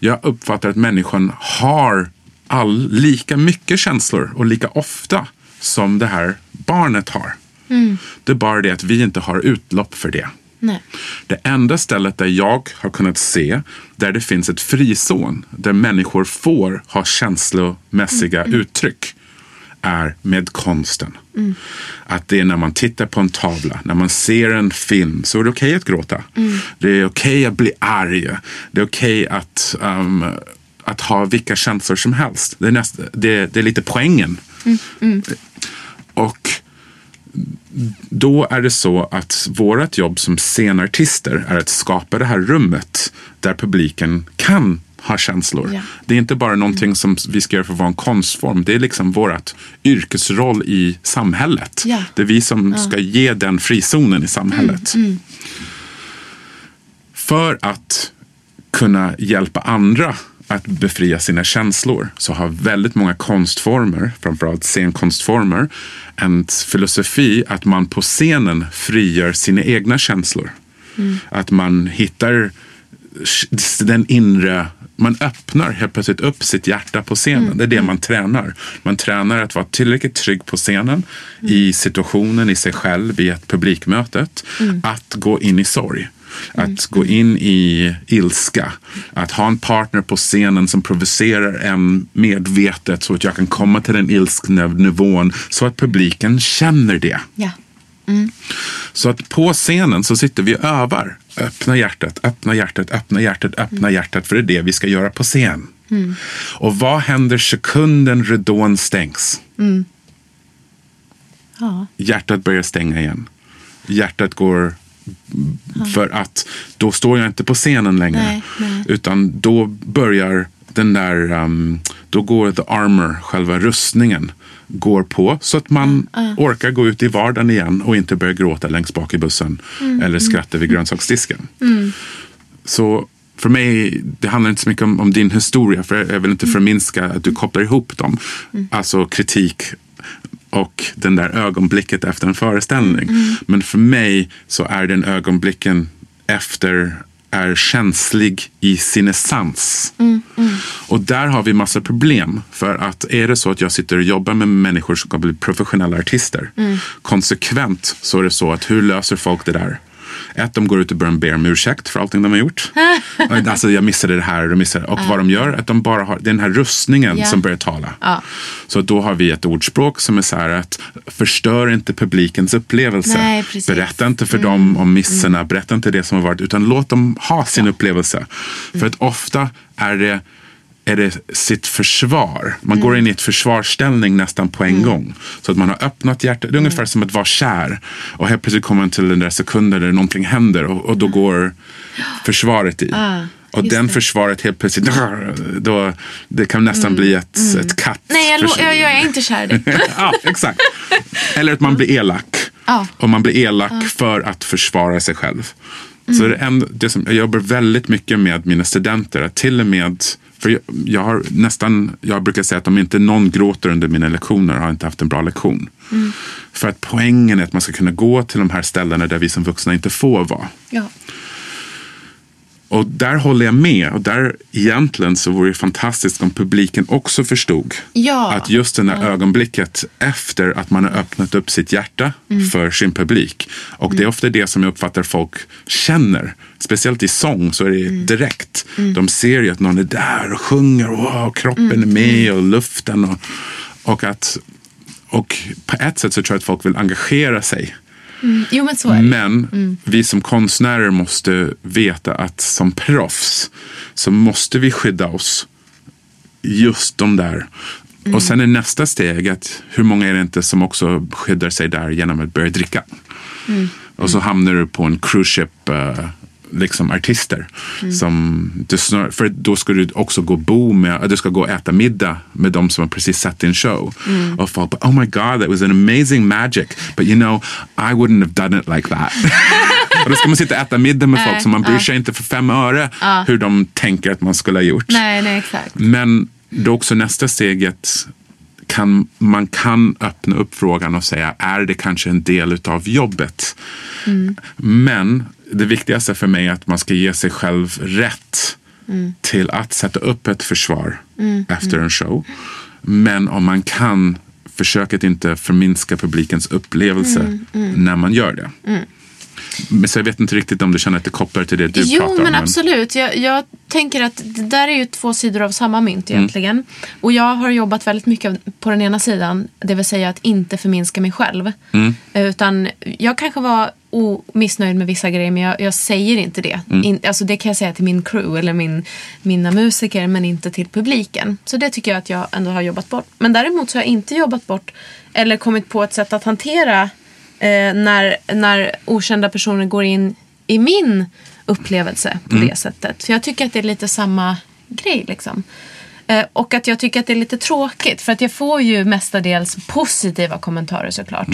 Jag uppfattar att människan har all, lika mycket känslor och lika ofta som det här barnet har. Det är bara det att vi inte har utlopp för det. Nej. Det enda stället där jag har kunnat se där det finns ett frizon där människor får ha känslomässiga uttryck är med konsten. Att det är när man tittar på en tavla, när man ser en film så är det okej att gråta. Det är okej att bli arg. Det är okej att, um, att ha vilka känslor som helst. Det är, näst, det, det är lite poängen. Och då är det så att vårt jobb som scenartister är att skapa det här rummet där publiken kan ha känslor. Ja. Det är inte bara någonting som vi ska göra för att vara en konstform. Det är liksom vårt yrkesroll i samhället. Ja. Det är vi som ska ge den frizonen i samhället. För att kunna hjälpa andra att befria sina känslor så har väldigt många konstformer, framförallt scenkonstformer, en filosofi att man på scenen frigör sina egna känslor. Att man hittar den inre man öppnar helt plötsligt upp sitt hjärta på scenen. Det är det man tränar. Man tränar att vara tillräckligt trygg på scenen, i situationen, i sig själv, i ett publikmötet. Att gå in i sorg. Att gå in i ilska. Att ha en partner på scenen som provocerar en medvetet så att jag kan komma till den ilskna nivån så att publiken känner det. Ja. Så att på scenen så sitter vi och övar. Öppna hjärtat, öppna hjärtat, öppna hjärtat, öppna hjärtat. För det är det vi ska göra på scen. Och vad händer sekunden ridån stängs? Ja. Hjärtat börjar stänga igen. Hjärtat går för att då står jag inte på scenen längre. Nej, nej. Utan då börjar den där, um, då går the armor, själva rustningen, går på så att man orkar gå ut i vardagen igen och inte börja gråta längst bak i bussen eller skratta vid grönsaksdisken. Så för mig, det handlar inte så mycket om, om din historia, för jag vill inte förminska att du kopplar ihop dem. Alltså kritik och den där ögonblicket efter en föreställning. Men för mig så är den ögonblicken efter är känslig i sin essens. Och där har vi massa problem. För att är det så att jag sitter och jobbar med människor som ska bli professionella artister. Konsekvent så är det så att hur löser folk det där? Ett, de går ut och om- ber om ursäkt för allting de har gjort. alltså jag missade det här och missade Och vad de gör, att de bara har det är den här rustningen Ja. som börjar tala. Ja. Så då har vi ett ordspråk som är så här att förstör inte publikens upplevelse. Nej. Mm. Berätta inte för dem om misserna, berätta inte det som har varit, utan låt dem ha sin upplevelse. För att ofta är det är det sitt försvar. Man går in i ett försvarsställning nästan på en gång. Så att man har öppnat hjärtat. Det är ungefär som att vara kär. Och helt plötsligt kommer man till den där sekunden där någonting händer. Och, och då går försvaret i. och just den det. försvaret helt plötsligt, då, det kan nästan bli ett, ett katt. Nej, jag, jag, jag är inte kär i dig. ja, exakt. Eller att man blir elak. Ja. Och man blir elak för att försvara sig själv. Så det är en, det som, jag jobbar väldigt mycket med mina studenter. Att till och med, för jag, jag har nästan, jag brukar säga att om inte någon gråter under mina lektioner har jag inte haft en bra lektion. För att poängen är att man ska kunna gå till de här ställena där vi som vuxna inte får vara. Ja. Och där håller jag med. Och där egentligen så vore det fantastiskt om publiken också förstod Ja. att just det där ögonblicket efter att man har öppnat upp sitt hjärta för sin publik. Och det är ofta det som jag uppfattar folk känner. Speciellt i sång så är det direkt. De ser ju att någon är där och sjunger och wow, kroppen är med och luften. Och, och, att, och på ett sätt så tror jag att folk vill engagera sig. Jo, men så är det. Men vi som konstnärer måste veta att som proffs så måste vi skydda oss just de där. Och sen är nästa steg att hur många är det inte som också skyddar sig där genom att börja dricka. Och så hamnar du på en cruise ship eh, liksom artister. Som du snar, för då ska du också gå bo med, du ska gå och äta middag med de som har precis sett din show. Och folk bara, oh my god, that was an amazing magic. But you know, I wouldn't have done it like that. och då ska man sitta och äta middag med folk som man bryr sig inte för fem öre hur de tänker att man skulle ha gjort. Nej, nej, exakt. Men då också nästa steget kan, man kan öppna upp frågan och säga, är det kanske en del av jobbet? Men det viktigaste för mig är att man ska ge sig själv rätt till att sätta upp ett försvar efter en show. Men om man kan, försök att inte förminska publikens upplevelse när man gör det. Så jag vet inte riktigt om du känner att det kopplar till det du Jo, pratar om. men absolut. Jag, jag tänker att det där är ju två sidor av samma mynt Mm. egentligen. Och jag har jobbat väldigt mycket på den ena sidan, det vill säga att inte förminska mig själv. Mm. Utan jag kanske var missnöjd med vissa grejer, men jag, jag säger inte det. Mm. In, alltså det kan jag säga till min crew eller min, mina musiker, men inte till publiken. Så det tycker jag att jag ändå har jobbat bort. Men däremot så har jag inte jobbat bort eller kommit på ett sätt att hantera eh, när, när okända personer går in i min upplevelse på Mm. det sättet. För jag tycker att det är lite samma grej liksom. Eh, och att jag tycker att det är lite tråkigt för att jag får ju mestadels positiva kommentarer såklart.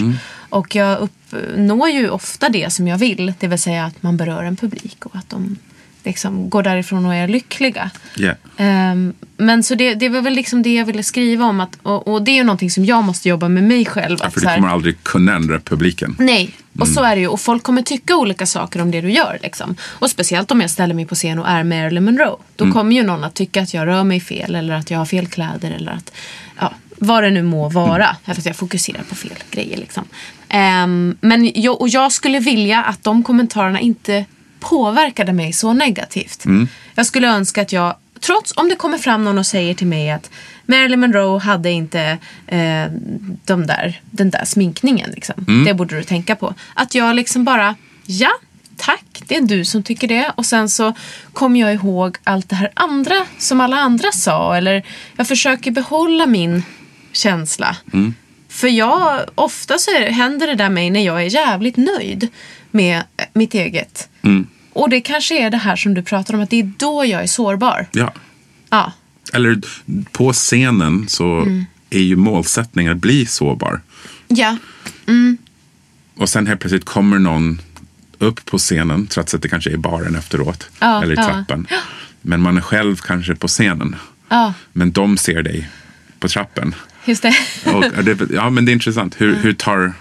Och jag uppnår ju ofta det som jag vill, det vill säga att man berör en publik och att de liksom går därifrån och är lyckliga. Yeah. Ehm, men så det, det var väl liksom det jag ville skriva om. Att, och, och det är ju någonting som jag måste jobba med mig själv. Ja, för du här- kommer aldrig kunna ändra publiken. Nej, och så är det ju. Och folk kommer tycka olika saker om det du gör. Liksom. Och speciellt om jag ställer mig på scen och är Marilyn Monroe. Då kommer ju någon att tycka att jag rör mig fel eller att jag har fel kläder eller att, ja, vad det nu må vara. Eller att jag fokuserar på fel grejer. Liksom. Ehm, men jag, och jag skulle vilja att de kommentarerna inte påverkade mig så negativt. Jag skulle önska att jag, trots om det kommer fram någon och säger till mig att Marilyn Monroe hade inte eh, de där, den där sminkningen. Liksom. Det borde du tänka på. Att jag liksom bara, ja, tack, det är du som tycker det. Och sen så kommer jag ihåg allt det här andra som alla andra sa. Eller jag försöker behålla min känsla. För jag, ofta så är, händer det där mig när jag är jävligt nöjd med mitt eget. Och det kanske är det här som du pratar om, att det är då jag är sårbar. Ja. Ja, Eller på scenen så Mm. är ju målsättningen att bli sårbar. ja. Och sen helt plötsligt kommer någon upp på scenen, trots att det kanske är baren efteråt. Ja, eller i ja. trappen. Men man är själv kanske på scenen. ja. Men de ser dig på trappen. just det. Och, det, ja, men det är intressant. Hur, hur tar...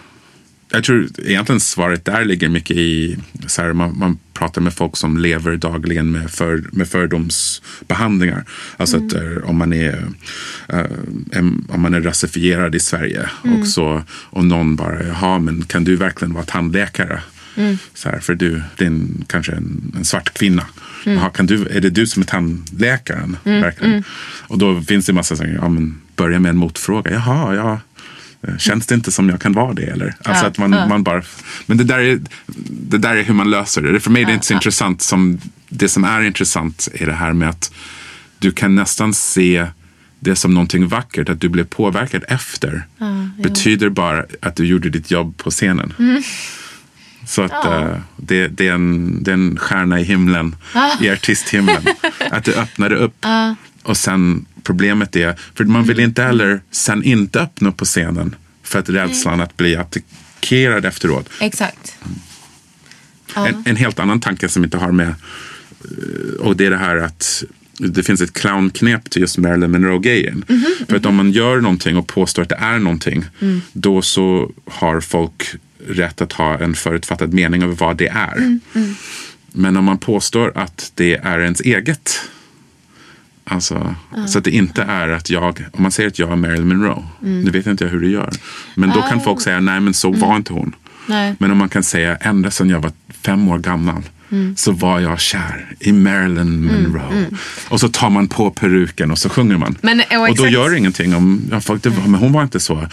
Jag tror egentligen svaret där ligger mycket i... Så här, man, man pratar med folk som lever dagligen med, för, med fördomsbehandlingar. Alltså att eh, om man är, eh, om man är rasifierad i Sverige och så och någon bara, jaha, men kan du verkligen vara tandläkare? Så här, för du, det är en, kanske en, en svart kvinna. Jaha, kan du, är det du som är tandläkaren? Verkligen? Och då finns det en massa saker. Ja, men börja med en motfråga. Jaha, ja. Eh, Känns det inte som jag kan vara det? Eller? Alltså Ja, att man, ja. man bara, men det där, är, det där är hur man löser det. För mig är det inte så intressant som det som är intressant är det här med att du kan nästan se det som någonting vackert, att du blev påverkad efter. betyder bara att du gjorde ditt jobb på scenen. Mm. Så att eh, det, det, är en, det är en stjärna i himlen, i artisthimlen. att du öppnade upp. Och sen problemet är, för man vill inte heller sen inte öppna upp på scenen för att rädslan att bli attackerad efteråt. Exakt. En, en helt annan tanke som inte har med, eh, och det är det här att det finns ett clownknep till just Marilyn Monroe-grejen. För att om man gör någonting och påstår att det är någonting, då så har folk rätt att ha en förutfattad mening över vad det är. Men om man påstår att det är ens eget, alltså, så att det inte är att jag, om man säger att jag är Marilyn Monroe, nu vet inte jag hur du gör, men då kan folk säga nej men så var inte hon. Nej. Men om man kan säga ända sedan jag var fem år gammal så var jag kär i Marilyn Monroe. Och så tar man på peruken och så sjunger man. Men, och och då gör det ingenting om ja, folk, det, var- men hon var inte så.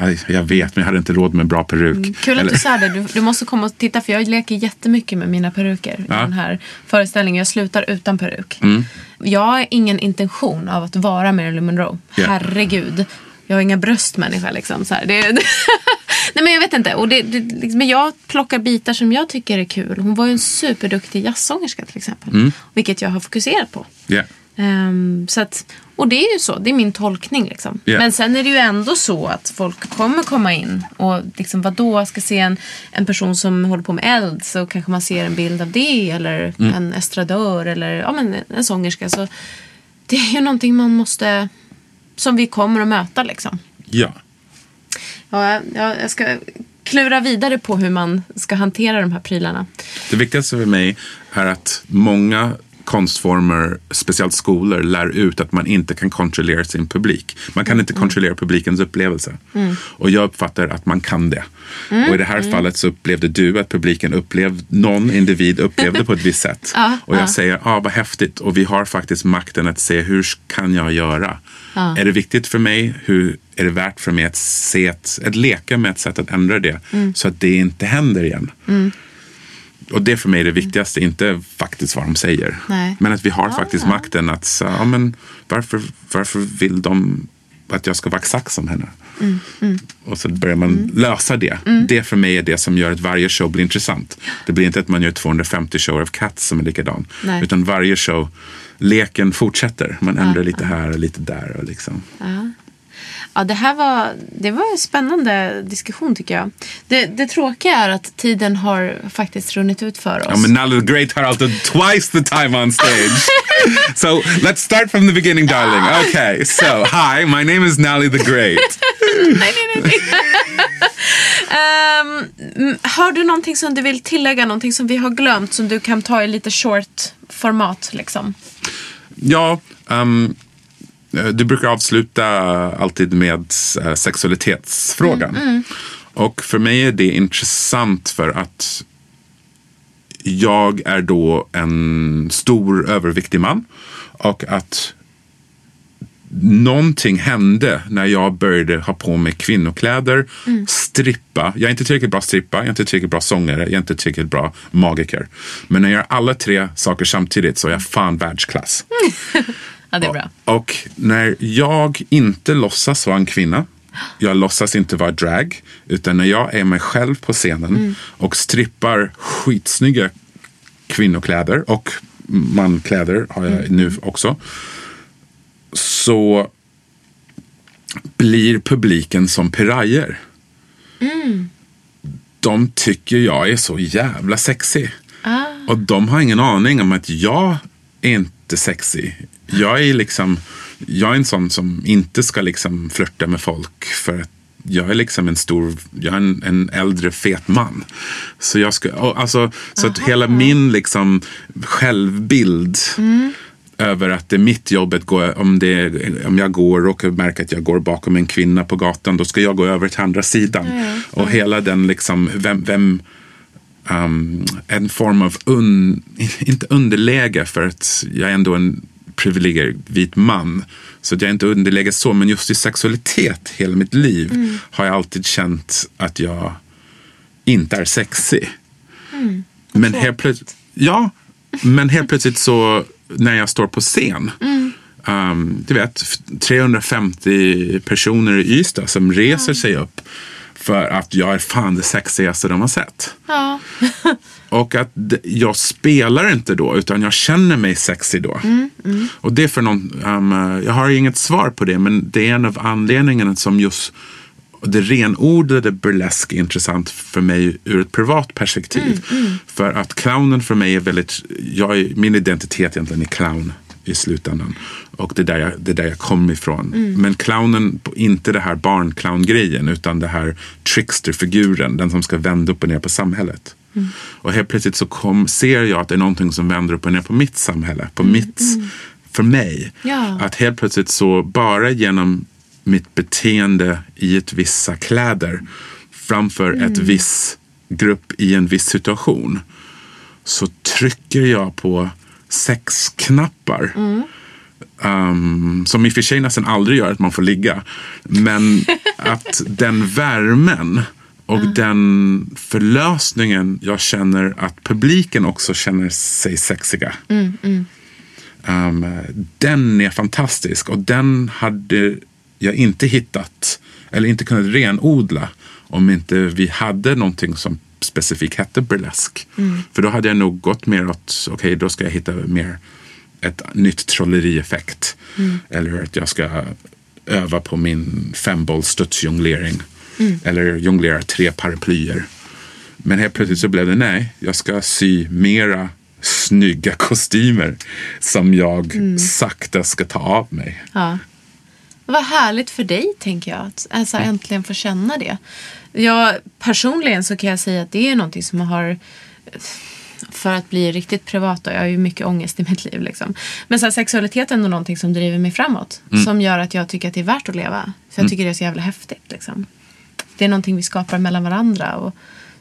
Jag, jag vet, men jag hade inte råd med bra peruk. Kul att du sa det. Du, du måste komma och titta för jag leker jättemycket med mina peruker i Ja. den här föreställningen. Jag slutar utan peruk. Mm. Jag har ingen intention av att vara Marilyn Monroe. Ja. Herregud. Jag har inga bröstmänniska liksom. Så här. Det, Nej men jag vet inte. Och det, det, liksom, men jag plockar bitar som jag tycker är kul. Hon var ju en superduktig jazzsångerska till exempel. Mm. Vilket jag har fokuserat på. Ja. Ehm, så att, och det är ju så, det är min tolkning. Liksom. Ja. Men sen är det ju ändå så att folk kommer komma in och liksom, vadå, ska se en, en person som håller på med eld så kanske man ser en bild av det eller Mm. en estradör eller ja, men en sångerska. Så det är ju någonting man måste, som vi kommer att möta liksom. ja. Ja, jag, ska klura vidare på hur man ska hantera de här prylarna. Det viktigaste för mig är att många konstformer, speciellt skolor, lär ut att man inte kan kontrollera sin publik. Man kan inte kontrollera publikens upplevelse. Och jag uppfattar att man kan det. Och i det här fallet så upplevde du att publiken upplevde, någon individ upplevde på ett visst sätt. och jag säger, ja ah, vad häftigt. Och vi har faktiskt makten att se, hur kan jag göra? Är det viktigt för mig? Hur är det värt för mig att se ett, att leka med ett sätt att ändra det? Så att det inte händer igen. Och det för mig är det viktigaste, inte faktiskt vad de säger. Nej. Men att vi har faktiskt makten att, så, ja, men varför, varför vill de att jag ska vara exakt som henne. Och så börjar man lösa det. Det för mig är det som gör att varje show blir intressant. Det blir inte att man gör 250 shower of Cats som är likadan. Nej. Utan varje show, leken fortsätter. Man ändrar lite här och lite där. Och liksom. Ja, det här var, det var en spännande diskussion tycker jag. Det, det tråkiga är att tiden har faktiskt runnit ut för oss. Ja, men the Great har alltid twice the time on stage. so let's start from the beginning darling. Okay, so hi, my name is Nally the Great. nej, nej, nej. mm, har du någonting som du vill tillägga? Någonting som vi har glömt som du kan ta i lite short format liksom? Ja, eh, du brukar avsluta alltid med eh, sexualitetsfrågan. Och för mig är det intressant för att jag är då en stor överviktig man. Och att någonting hände när jag började ha på mig kvinnokläder, strippa. Jag är inte tillräckligt bra strippa, jag är inte tillräckligt bra sångare, jag är inte tillräckligt bra magiker. Men när jag gör alla tre saker samtidigt så är jag fan världsklass. Ja, det är bra. Och när jag inte låtsas vara en kvinna, jag låtsas inte vara drag, utan när jag är mig själv på scenen och strippar skitsnygga kvinnokläder och mankläder har jag nu också. Så blir publiken som pirajer. De tycker jag är så jävla sexig. Och de har ingen aning om att jag inte sexig. Jag är liksom, jag är en sån som inte ska liksom flörta med folk för att jag är liksom en stor, jag är en, en äldre fet man. Så jag ska, alltså, så att hela min liksom självbild över att det är mitt jobb att gå, om, det, om jag går och märker att jag går bakom en kvinna på gatan, då ska jag gå över till andra sidan. Och hela den liksom, vem, vem um, en form av, un, inte underläge för att jag är ändå en privilegierad vit man. Så att jag är inte underläge så, men just i sexualitet hela mitt liv har jag alltid känt att jag inte är sexig. Men helt plötsligt, ja, men helt plötsligt så när jag står på scen um, du vet, 350 personer i Ystad som reser sig upp för att jag är fan det sexigaste de har sett. Ja. Och att jag spelar inte då, utan jag känner mig sexig då. Och det är för någon, um, jag har inget svar på det, men det är en av anledningarna som just det renodlade burlesk är intressant för mig ur ett privat perspektiv. För att clownen för mig är väldigt, jag är, min identitet egentligen är clown i slutändan. Och det är där jag, det är där jag kom ifrån. Men clownen, inte det här barnclown-grejen utan det här trickster-figuren, den som ska vända upp och ner på samhället. Och helt plötsligt så kom, ser jag att det är någonting som vänder upp och ner på mitt samhälle, på mitt, för mig. Ja. Att helt plötsligt så bara genom mitt beteende i ett vissa kläder framför ett viss grupp i en viss situation så trycker jag på sexknappar. Um, som i och för sig nästan aldrig gör att man får ligga. Men att den värmen och den förlösningen jag känner att publiken också känner sig sexiga. Um, den är fantastisk och den hade jag inte hittat eller inte kunnat renodla om inte vi hade någonting som specifikt hette burlesk. För då hade jag nog gått mer åt, okej då ska jag hitta mer ett nytt trollerieffekt. Eller att jag ska öva på min femboll studsjonglering. Eller jonglera tre paraplyer. Men helt plötsligt så blev det nej, jag ska sy mera snygga kostymer som jag sakta ska ta av mig. Ja. Vad härligt för dig, tänker jag. Att alltså, äntligen få känna det. Jag, personligen så kan jag säga att det är någonting som har... För att bli riktigt privat då, jag har ju mycket ångest i mitt liv. Liksom. Men så här, sexualitet är någonting som driver mig framåt. Som gör att jag tycker att det är värt att leva. För jag tycker det är så jävla häftigt. Liksom. Det är någonting vi skapar mellan varandra. Och,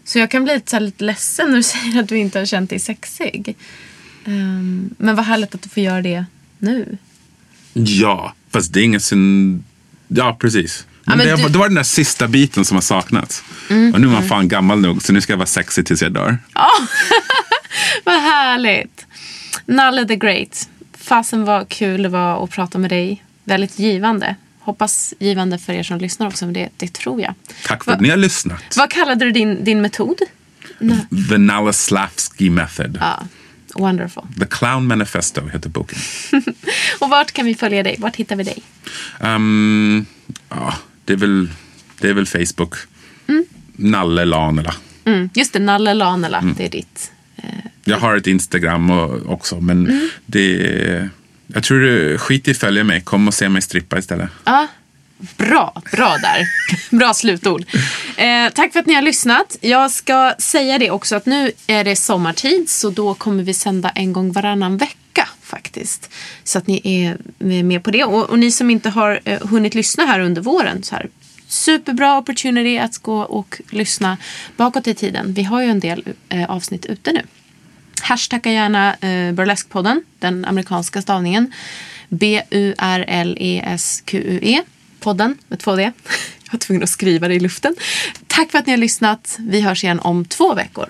så jag kan bli lite, så här, lite ledsen när du säger att du inte har känt dig sexig. Ehm, men vad härligt att du får göra det nu. Ja, fast det är ingen sin... Ja, precis. Men men det, du- Mm, det var den där sista biten som har saknats. och nu är man fan gammal nog så nu ska jag vara sexig tills jag dör. Vad härligt. Nalle the Great. Fasen vad kul det var att prata med dig. Väldigt givande. Hoppas givande för er som lyssnar också, men det, det tror jag. Tack för att ni har lyssnat. Vad kallade du din, din metod? The Nalaslavsky Method. Ja, wonderful. The Clown Manifesto heter boken. Och vart kan vi följa dig? Vart hittar vi dig? Um, ja, det, är väl, det är väl Facebook. Nalle Lanela. Mm, just det, Nalle Lanela, det är ditt. Jag har ett Instagram och, också, men Mm. det jag tror du skit i följa mig. Kom och se mig strippa istället. Ja, bra, bra där. bra slutord. Eh, tack för att ni har lyssnat. Jag ska säga det också att nu är det sommartid så då kommer vi sända en gång varannan vecka faktiskt. Så att ni är med på det. Och, och ni som inte har eh, hunnit lyssna här under våren så här. Superbra opportunity att gå och lyssna bakåt i tiden. Vi har ju en del eh, avsnitt ute nu. Hashtagga gärna eh, Burlesque-podden, den amerikanska stavningen. B-U-R-L-E-S-Q-U-E. Podden med två D. Jag var tvungen att skriva det i luften. Tack för att ni har lyssnat. Vi hörs igen om två veckor.